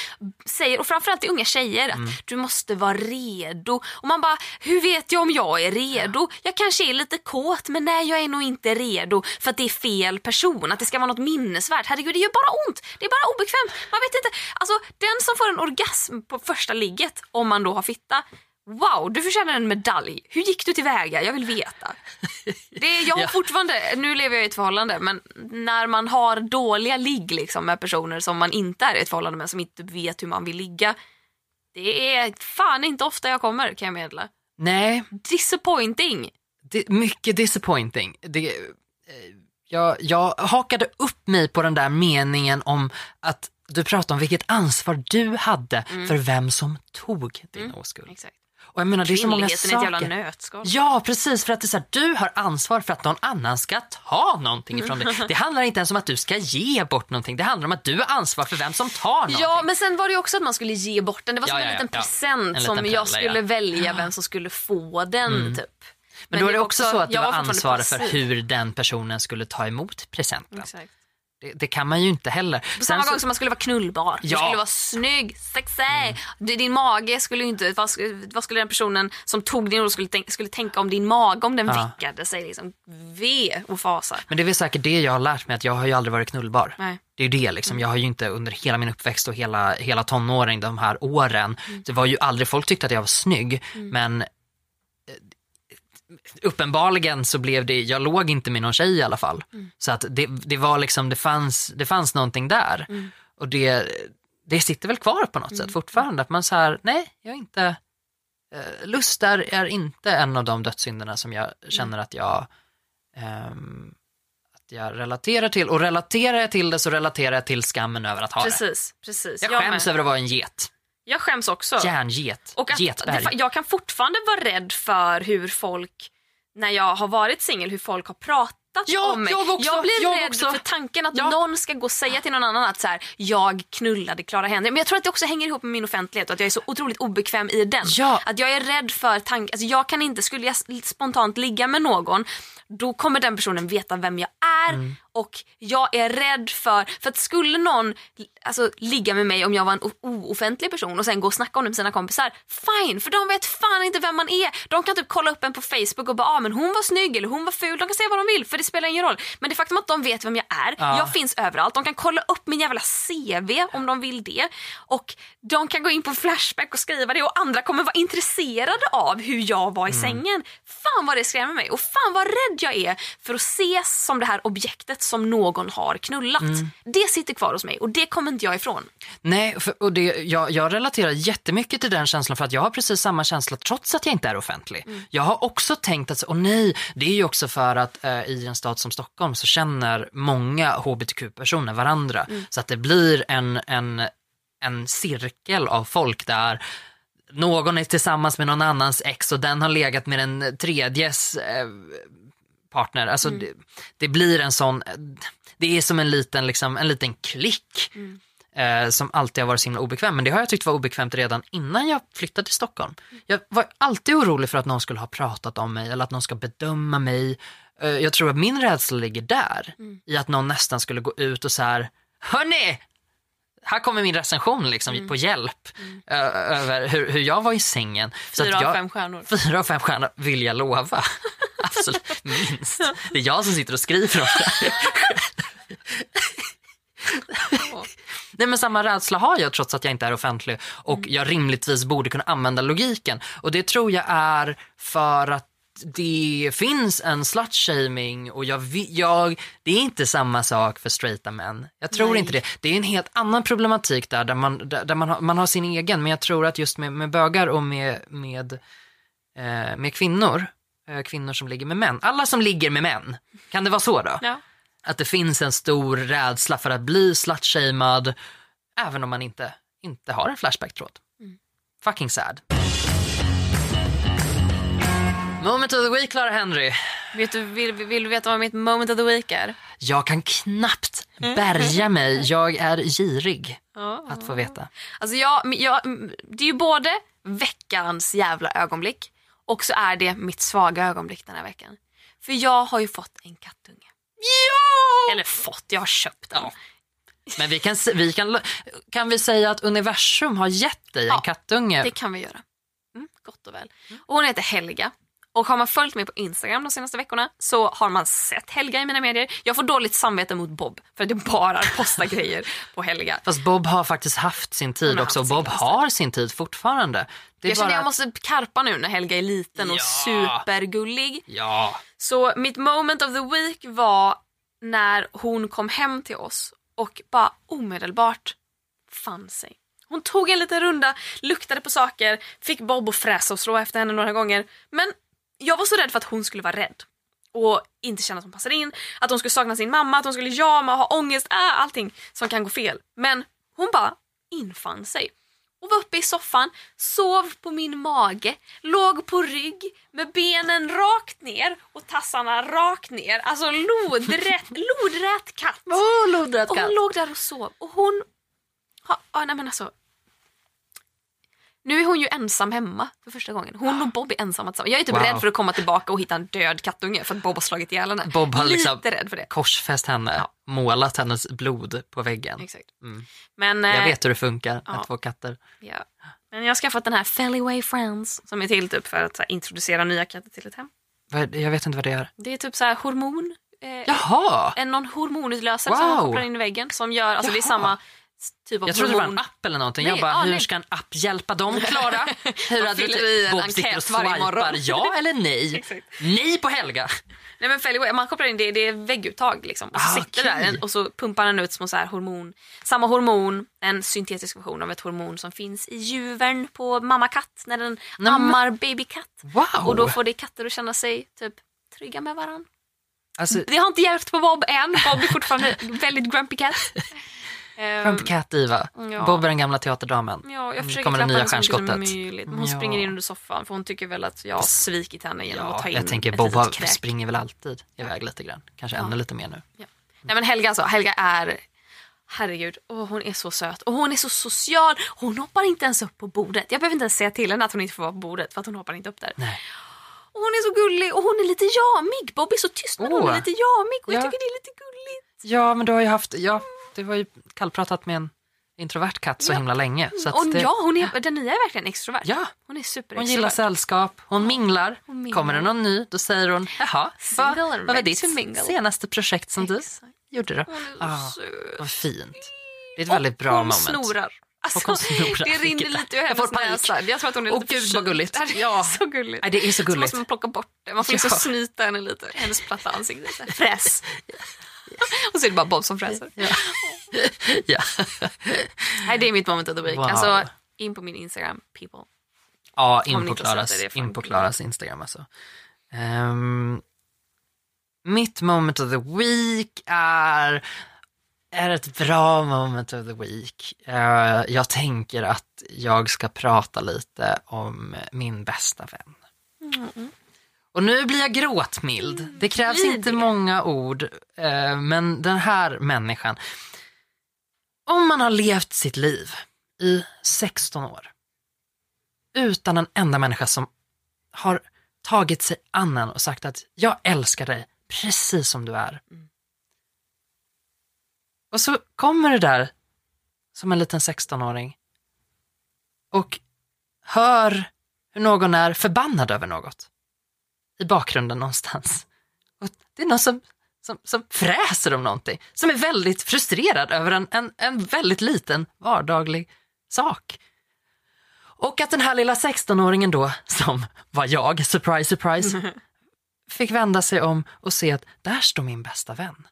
säger, och framförallt till unga tjejer, att du måste vara redo. Och man bara, hur vet jag om jag är redo? Jag kanske är lite kåt men nej jag är nog inte redo för att det är fel person, att det ska vara något minnesvärt. Herregud det gör bara ont, det är bara obekvämt. Man vet inte, alltså den som får en orgasm på första ligget, om man då har fitta, Wow, du förtjänar en medalj. Hur gick du tillväga? Jag vill veta. Det, jag har Ja. fortfarande, nu lever jag i ett förhållande, men när man har dåliga ligg liksom, med personer som man inte är i ett förhållande med, som inte vet hur man vill ligga. Det är fan inte ofta jag kommer kan jag meddela. nej, Disappointing. det, mycket disappointing. Det, eh, jag, jag hakade upp mig på den där meningen om att du pratade om vilket ansvar du hade för vem som tog din oskuld. Exakt. Och jag menar det är så många Kvinnligheten är ett jävla saker. nötskal. Ja, precis. För att det är så här, du har ansvar för att någon annan ska ta någonting ifrån dig. Det handlar inte ens om att du ska ge bort någonting. Det handlar om att du har ansvar för vem som tar någonting. Ja, men sen var det också att man skulle ge bort den. Det var som Ja, en liten ja. present En som liten jag skulle ja. välja vem som skulle få den typ. men då är det också så att du jag var fortfarande ansvarig för hur den personen skulle ta emot presenten. Exakt. Det, det kan man ju inte heller. På samma så- gång som man skulle vara knullbar. Du Ja. skulle vara snygg, sexig. D- Din mage skulle ju inte... Vad skulle, vad skulle den personen som tog din ord skulle, tänk, skulle tänka om din mage om den Ja. väckade sig? Liksom, ve och fasa. Men det är väl säkert det jag har lärt mig, att jag har ju aldrig varit knullbar. Nej. Det är ju det liksom. Jag har ju inte under hela min uppväxt och hela, hela tonåring, de här åren, det var ju aldrig, folk tyckte att jag var snygg, men eh, uppenbarligen så blev det, jag låg inte med någon tjej i alla fall. Så att det, det var liksom, det fanns, det fanns någonting där. Och det, det sitter väl kvar på något sätt fortfarande, att man så här, nej, jag är inte, eh, lust är, är inte en av de dödssynderna som jag känner att jag att jag relaterar till. Och relaterar jag till det så relaterar jag till skammen över att ha det. Precis, precis. Jag Jag, skäms med. över att vara en get. Jag skäms också. Järnget. Och att, det, Getberg. fa- jag kan fortfarande vara rädd för hur folk, när jag har varit singel, hur folk har pratat Ja, om mig. jag också, blir jag rädd också. för tanken att Ja. någon ska gå och säga till någon annan att så här, jag knullade Clara Henry. Men jag tror att det också hänger ihop med min offentlighet och att jag är så otroligt obekväm i den. Ja. Att jag är rädd för tanken, alltså jag kan inte, skulle jag spontant ligga med någon då kommer den personen veta vem jag är Mm. Och jag är rädd för, för att skulle någon alltså, ligga med mig om jag var en ooffentlig person och sen gå och snacka om det med sina kompisar, fine för de vet fan inte vem man är. De kan typ kolla upp en på Facebook och bara ah, men hon var snygg eller hon var ful, de kan säga vad de vill för det spelar ingen roll. Men det faktum att de vet vem jag är, Ja. jag finns överallt, de kan kolla upp min jävla CV om de vill det och de kan gå in på Flashback och skriva det och andra kommer vara intresserade av hur jag var i Mm. sängen. Fan vad det skrämmer mig och fan vad rädd jag är för att ses som det här objektet som någon har knullat. Mm. Det sitter kvar hos mig och det kommer inte jag ifrån. Nej, för, och det, jag, jag relaterar jättemycket till den känslan för att jag har precis samma känsla trots att jag inte är offentlig. Jag har också tänkt att, åh nej, det är ju också för att eh, i en stad som Stockholm så känner många hbtq-personer varandra. Så att det blir en, en, en cirkel av folk där någon är tillsammans med någon annans ex och den har legat med den tredjes eh, partner. Alltså det, det blir en sån, det är som en liten, liksom, en liten klick eh, som alltid har varit så himla obekväm. Men det har jag tyckt var obekvämt redan innan jag flyttade till Stockholm. Jag var alltid orolig för att någon skulle ha pratat om mig eller att någon ska bedöma mig. Eh, jag tror att min rädsla ligger där, i att någon nästan skulle gå ut och så här, hörni! Här kommer min recension liksom, på hjälp ö- över hur, hur jag var i sängen. Fyra av fem stjärnor. Fyra av fem stjärnor vill jag lova. Absolut, minst. Det är jag som sitter och skriver om det. Nej men samma rädsla har jag trots att jag inte är offentlig och Mm. jag rimligtvis borde kunna använda logiken. Och det tror jag är för att det finns en slutshaming och jag, jag, det är inte samma sak för straighta män. Jag tror Nej. inte det. Det är en helt annan problematik där, där, man, där, där man, har, man har sin egen. Men jag tror att just med, med bögar och med, med, eh, med kvinnor, kvinnor som ligger med män, alla som ligger med män, kan det vara så då? Ja. Att det finns en stor rädsla för att bli slutshamead även om man inte, inte har en flashback-tråd. Fucking sad. Moment of the week, Clara Henry. Vet du, vill, vill du veta vad mitt moment of the week är? Jag kan knappt bärga mig. Jag är girig att få veta. Alltså jag, jag, det är ju både veckans jävla ögonblick och så är det mitt svaga ögonblick den här veckan. För jag har ju fått en kattunge. Ja! Eller fått, jag har köpt den. Men vi kan, vi kan, kan vi säga att universum har gett dig en Ja, kattunge? Det kan vi göra. Mm, gott och väl. Och hon heter Helga. Och har man följt mig på Instagram de senaste veckorna så har man sett Helga i mina medier. Jag får dåligt samvete mot Bob för att jag bara postar grejer på Helga. Fast Bob har faktiskt haft sin tid också och sin Bob tid. har sin tid fortfarande. Det Jag känner bara jag att- måste karpa nu när Helga är liten och Ja. supergullig. Ja. Så mitt moment of the week var när hon kom hem till oss och bara omedelbart fann sig. Hon tog en liten runda, luktade på saker, fick Bob att fräsa och slå efter henne några gånger. Men jag var så rädd för att hon skulle vara rädd och inte känna att hon passade in, att hon skulle sakna sin mamma, att hon skulle jama, ha ångest, äh, allting som kan gå fel. Men hon bara infann sig och var uppe i soffan, sov på min mage, låg på rygg med benen rakt ner och tassarna rakt ner. Alltså lodrätt, lodrät katt. Oh, lodrätt Och hon låg där och sov och hon... Ha, ah, nej men alltså. Nu är hon ju ensam hemma för första gången. Hon och Bob är ensamma tillsammans. Jag är typ Wow. rädd för att komma tillbaka och hitta en död kattunge för att Bob har slagit ihjäl henne. Bob har Lite liksom rädd för det. korsfäst henne, målat hennes blod på väggen. Exakt. Mm. Men, Jag eh, vet hur det funkar med ja. två katter. Ja. Men jag har skaffat den här Fellyway Friends som är till typ för att här, introducera nya katter till ett hem. Jag vet inte vad det är. Det är typ så här hormon. Eh, Jaha! en någon hormonutlösare som Wow. kopplar in i väggen som gör, alltså det är Jaha. samma typ Jag trodde det var en app eller någonting. Nej, jag bara, ja, hur nej. ska en app hjälpa dem Klara? Hur hade du Bob sitter och enkät varje swipar, ja eller nej? Nej på Helga! Nej men Fellyway, man kopplar in det, det är vägguttag liksom. Och så Ah, sitter okej. där och så pumpar den ut små så här hormon, samma hormon, en syntetisk version av ett hormon som finns i juvern på mamma katt när den men- ammar babykatt. Wow! Och då får det katter att känna sig typ trygga med varandra. alltså, Det har inte hjälpt på Bob än. Bob är fortfarande väldigt grumpy cat. Ehm, Grumpy Cat Diva. ja. Bob är den gamla teaterdamen. Ja, jag Mm, försöker kommer klappa nya henne så mycket som möjligt. men Hon Ja. springer in under soffan för hon tycker väl att jag har svikit henne genom att Ja, ta in jag tänker Bob har, springer väl alltid iväg lite grann. Kanske ännu lite mer nu. Nej men Helga alltså, Helga är Herregud, åh, hon är så söt och hon är så social. Hon hoppar inte ens upp på bordet. Jag behöver inte ens säga till henne att hon inte får vara på bordet för att hon hoppar inte upp där. Nej. Och hon är så gullig och hon är lite jamig. Bob är så tyst men hon Åh. är lite jamig och jag Ja. tycker det är lite gulligt. Ja, men du har ju haft, ja, det var ju kallpratat med en introvert katt så Ja. himla länge. Så Och det, ja, hon är, den nya är verkligen extrovert. ja, Hon är hon superextrovert. gillar sällskap, hon minglar. Hon minglar. Kommer det någon ny, då säger hon, jaha, vad, vad var ditt to mingle." senaste projekt som du Exakt. gjorde då? Hon är Ah, söt. vad fint. Det är ett väldigt bra hon moment. snorar. Alltså, hon snorar. Det rinner lite ur hennes näsa. Jag tror att hon är Åh, lite gud, vad gulligt. Det är Ja. så gulligt. Nej, det är så måste man plocka bort det. Man får liksom Ja. snyta henne lite. Hennes platta ansikte. Fräs. Och så är det bara Bob som fräser. Ja. ja. Nej, det är mitt moment of the week. Wow. Alltså, in på min Instagram, people. Ja, in på Klaras, det, in på. Klaras Instagram alltså. Ehm, mitt moment of the week är, är ett bra moment of the week. Eh, jag tänker att jag ska prata lite om min bästa vän. Och nu blir jag gråtmild. Det krävs inte många ord, eh, men den här människan. Om man har levt sitt liv i 16 år utan en enda människa som har tagit sig an en och sagt att jag älskar dig precis som du är. Och så kommer det där som en liten 16-åring och hör hur någon är förbannad över något i bakgrunden någonstans. Och det är någon som, som, som fräser om någonting, som är väldigt frustrerad över en, en, en väldigt liten vardaglig sak. Och att den här lilla 16-åringen då, som var jag, surprise surprise, fick vända sig om och se att där står min bästa vän.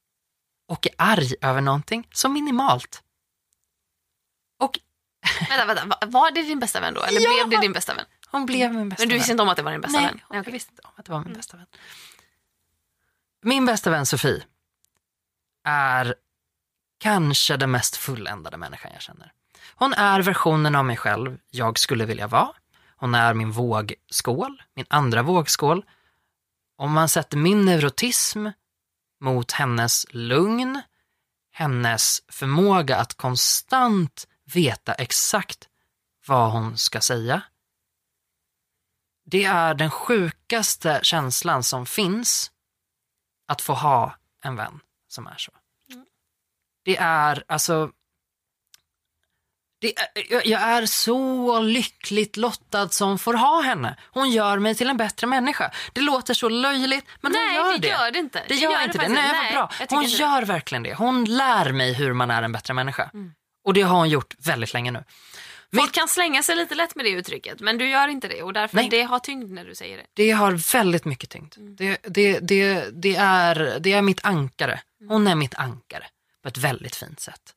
Och är arg över någonting så minimalt. Och Vänta, vänta. va- Var det din bästa vän då? Eller Ja. blev det din bästa vän? Hon blev min bästa Men du visste vän. inte om att det var din bästa Nej, vän? jag visste inte om att det var min bästa vän. Min bästa vän Sofie är kanske den mest fulländade människan jag känner. Hon är versionen av mig själv jag skulle vilja vara. Hon är min vågskål, min andra vågskål. Om man sätter min neurotism mot hennes lugn, hennes förmåga att konstant veta exakt vad hon ska säga. Det är den sjukaste känslan som finns att få ha en vän som är så. Det är alltså det är, jag- jag är så lyckligt lottad som får ha henne. Hon gör mig till en bättre människa. Det låter så löjligt, men Nej, hon gör det det. gör det inte. Det gör, inte det. Nej, vad bra. Hon gör verkligen det. Hon lär mig hur man är en bättre människa. Mm. Och det har hon gjort väldigt länge nu. Folk kan slänga sig lite lätt med det uttrycket, men du gör inte det och därför Nej. det har tyngd när du säger det. Det har väldigt mycket tyngd. Mm. Det, det, det, det, är, det är mitt ankare. Hon är mitt ankare på ett väldigt fint sätt.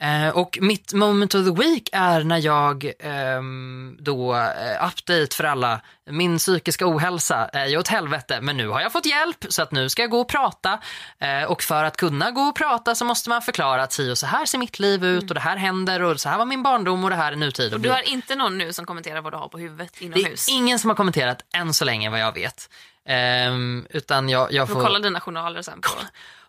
Eh, och mitt moment of the week är när jag ehm, då, eh, update för alla, min psykiska ohälsa är ju åt helvete men nu har jag fått hjälp så att nu ska jag gå och prata. Eh, och för att kunna gå och prata så måste man förklara att si och så här ser mitt liv ut och det här händer och så här var min barndom och det här är nutid. Och du har inte någon nu som kommenterar vad du har på huvudet det inomhus? är ingen som har kommenterat än så länge vad jag vet. Ehm, utan jag, jag Du får... får kolla dina journaler sen. På.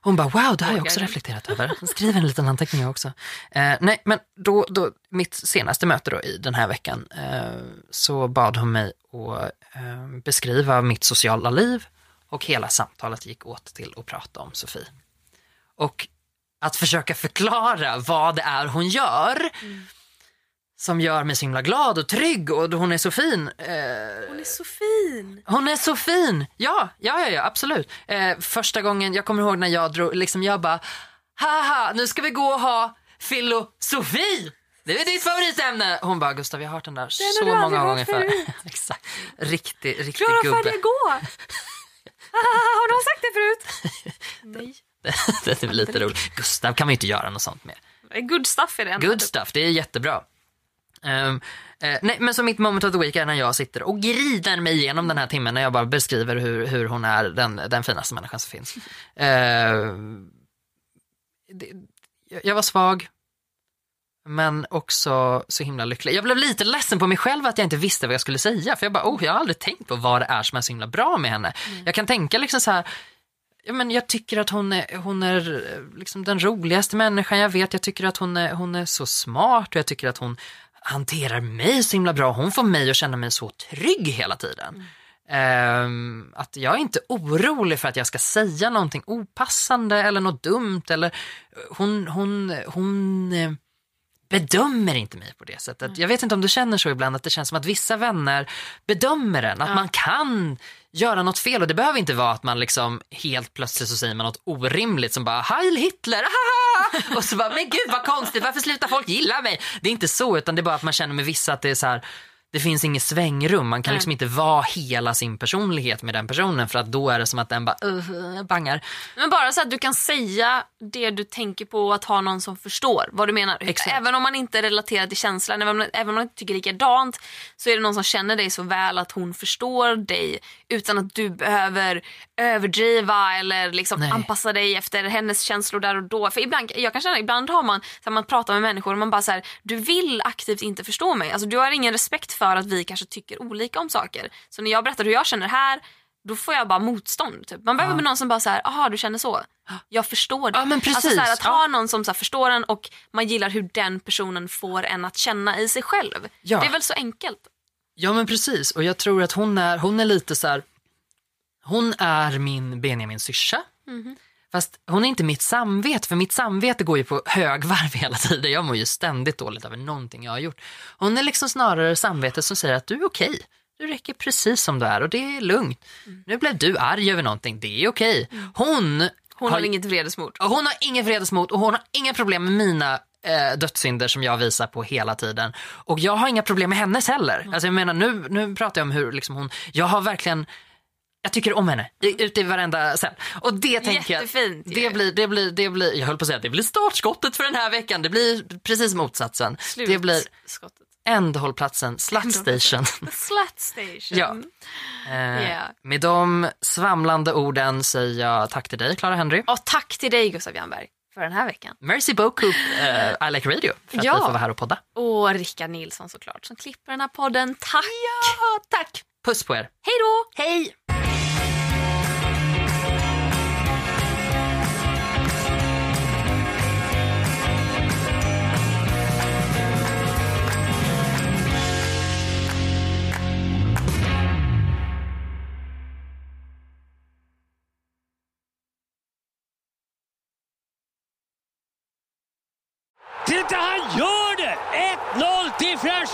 Hon bara, wow, det har jag också reflekterat över. Skriver en liten anteckning jag också. Eh, nej, men då, då, mitt senaste möte då i den här veckan eh, så bad hon mig att eh, beskriva mitt sociala liv och hela samtalet gick åt till att prata om Sofie. Och att försöka förklara vad det är hon gör som gör mig så himla glad och trygg och hon är så fin. Eh, Hon är så fin. hon är så fin! Ja, ja, ja, ja absolut. Eh, första gången, jag kommer ihåg när jag drog, liksom jag bara, haha, nu ska vi gå och ha filosofi! Det är ditt favoritämne! Hon bara, Gustav jag har hört den där har så du många gånger förut. Exakt, riktig, riktig Klara gubbe. färdiga gå! har de sagt det förut? Nej. det är väl lite roligt. Gustav kan man ju inte göra något sånt med. Good stuff är det. Good stuff, det är jättebra. Ehm, eh, nej, men så mitt moment of the week är när jag sitter och grider mig igenom den här timmen när jag bara beskriver hur, hur hon är den, den finaste människan som finns. Ehm, det, jag- var svag, men också så himla lycklig. Jag blev lite ledsen på mig själv att jag inte visste vad jag skulle säga. För jag bara, oh, jag har aldrig tänkt på vad det är som är så himla bra med henne. Jag kan tänka liksom så här, ja, men jag tycker att hon är, hon är eh, liksom den roligaste människan jag vet. Jag tycker att hon är, hon är så smart och jag tycker att hon hanterar mig så himla bra. Hon får mig att känna mig så trygg hela tiden. Ehm, att jag är inte orolig för att jag ska säga någonting opassande eller något dumt. Eller, hon, hon, hon eh, bedömer inte mig på det sättet. Jag vet inte om du känner så ibland att det känns som att vissa vänner bedömer en. Att man kan göra något fel och det behöver inte vara att man liksom helt plötsligt så säger man något orimligt som bara Heil Hitler, haha! och så bara men gud vad konstigt, varför slutar folk gilla mig? Det är inte så utan det är bara att man känner med vissa att det är så här det finns inget svängrum, man kan liksom inte vara hela sin personlighet med den personen för att då är det som att den bara uh, bangar. Men bara så att du kan säga det du tänker på och att ha någon som förstår vad du menar. Exakt. Även om man inte relaterar till känslan, även om, även om man inte tycker likadant så är det någon som känner dig så väl att hon förstår dig utan att du behöver överdriva eller liksom Nej. anpassa dig efter hennes känslor där och då. För ibland, jag kan känna, ibland har man, så man pratar med människor och man bara så här, du vill aktivt inte förstå mig. Alltså, du har ingen respekt för att vi kanske tycker olika om saker. Så när jag berättar hur jag känner här då får jag bara motstånd. Typ. Man behöver Ja. någon som bara säger, aha du känner så. Jag förstår det. Ja, men precis. Alltså, så här, att Ja. ha någon som så här, förstår en och man gillar hur den personen får en att känna i sig själv. Ja. Det är väl så enkelt. Ja men precis och jag tror att hon är, hon är lite så här. Hon är min Benjamin syrsa. Fast hon är inte mitt samvete för mitt samvete går ju på högvarv hela tiden. Jag mår ju ständigt dåligt över någonting jag har gjort. Hon är liksom snarare samvetet som säger att du är okej. Du räcker precis som du är och det är lugnt. Nu blev du arg över någonting, det är okej. Hon, Hon har inget vredesmod. hon har ingen vredesmod och hon har inga problem med mina eh, dödssynder som jag visar på hela tiden. Och jag har inga problem med hennes heller. Alltså jag menar nu, nu pratar jag om hur liksom hon, jag har verkligen jag tycker om henne ute i varenda cell. Och det tänker jag, Jättefint ju. det blir, det blir, det blir, jag höll på att säga, det blir startskottet för den här veckan. Det blir precis motsatsen. Det blir ändhållplatsen, Slut Station. The slut station. Ja. Eh, Ja. Med de svamlande orden säger jag tack till dig, Clara Henry. Och tack till dig Gustav Jernberg för den här veckan. Merci beaucoup, eh, I like radio, för att Ja. vi får vara här och podda. Och Rickard Nilsson såklart som klipper den här podden. Tack! Ja, tack! Puss på er. Hej då! Hej!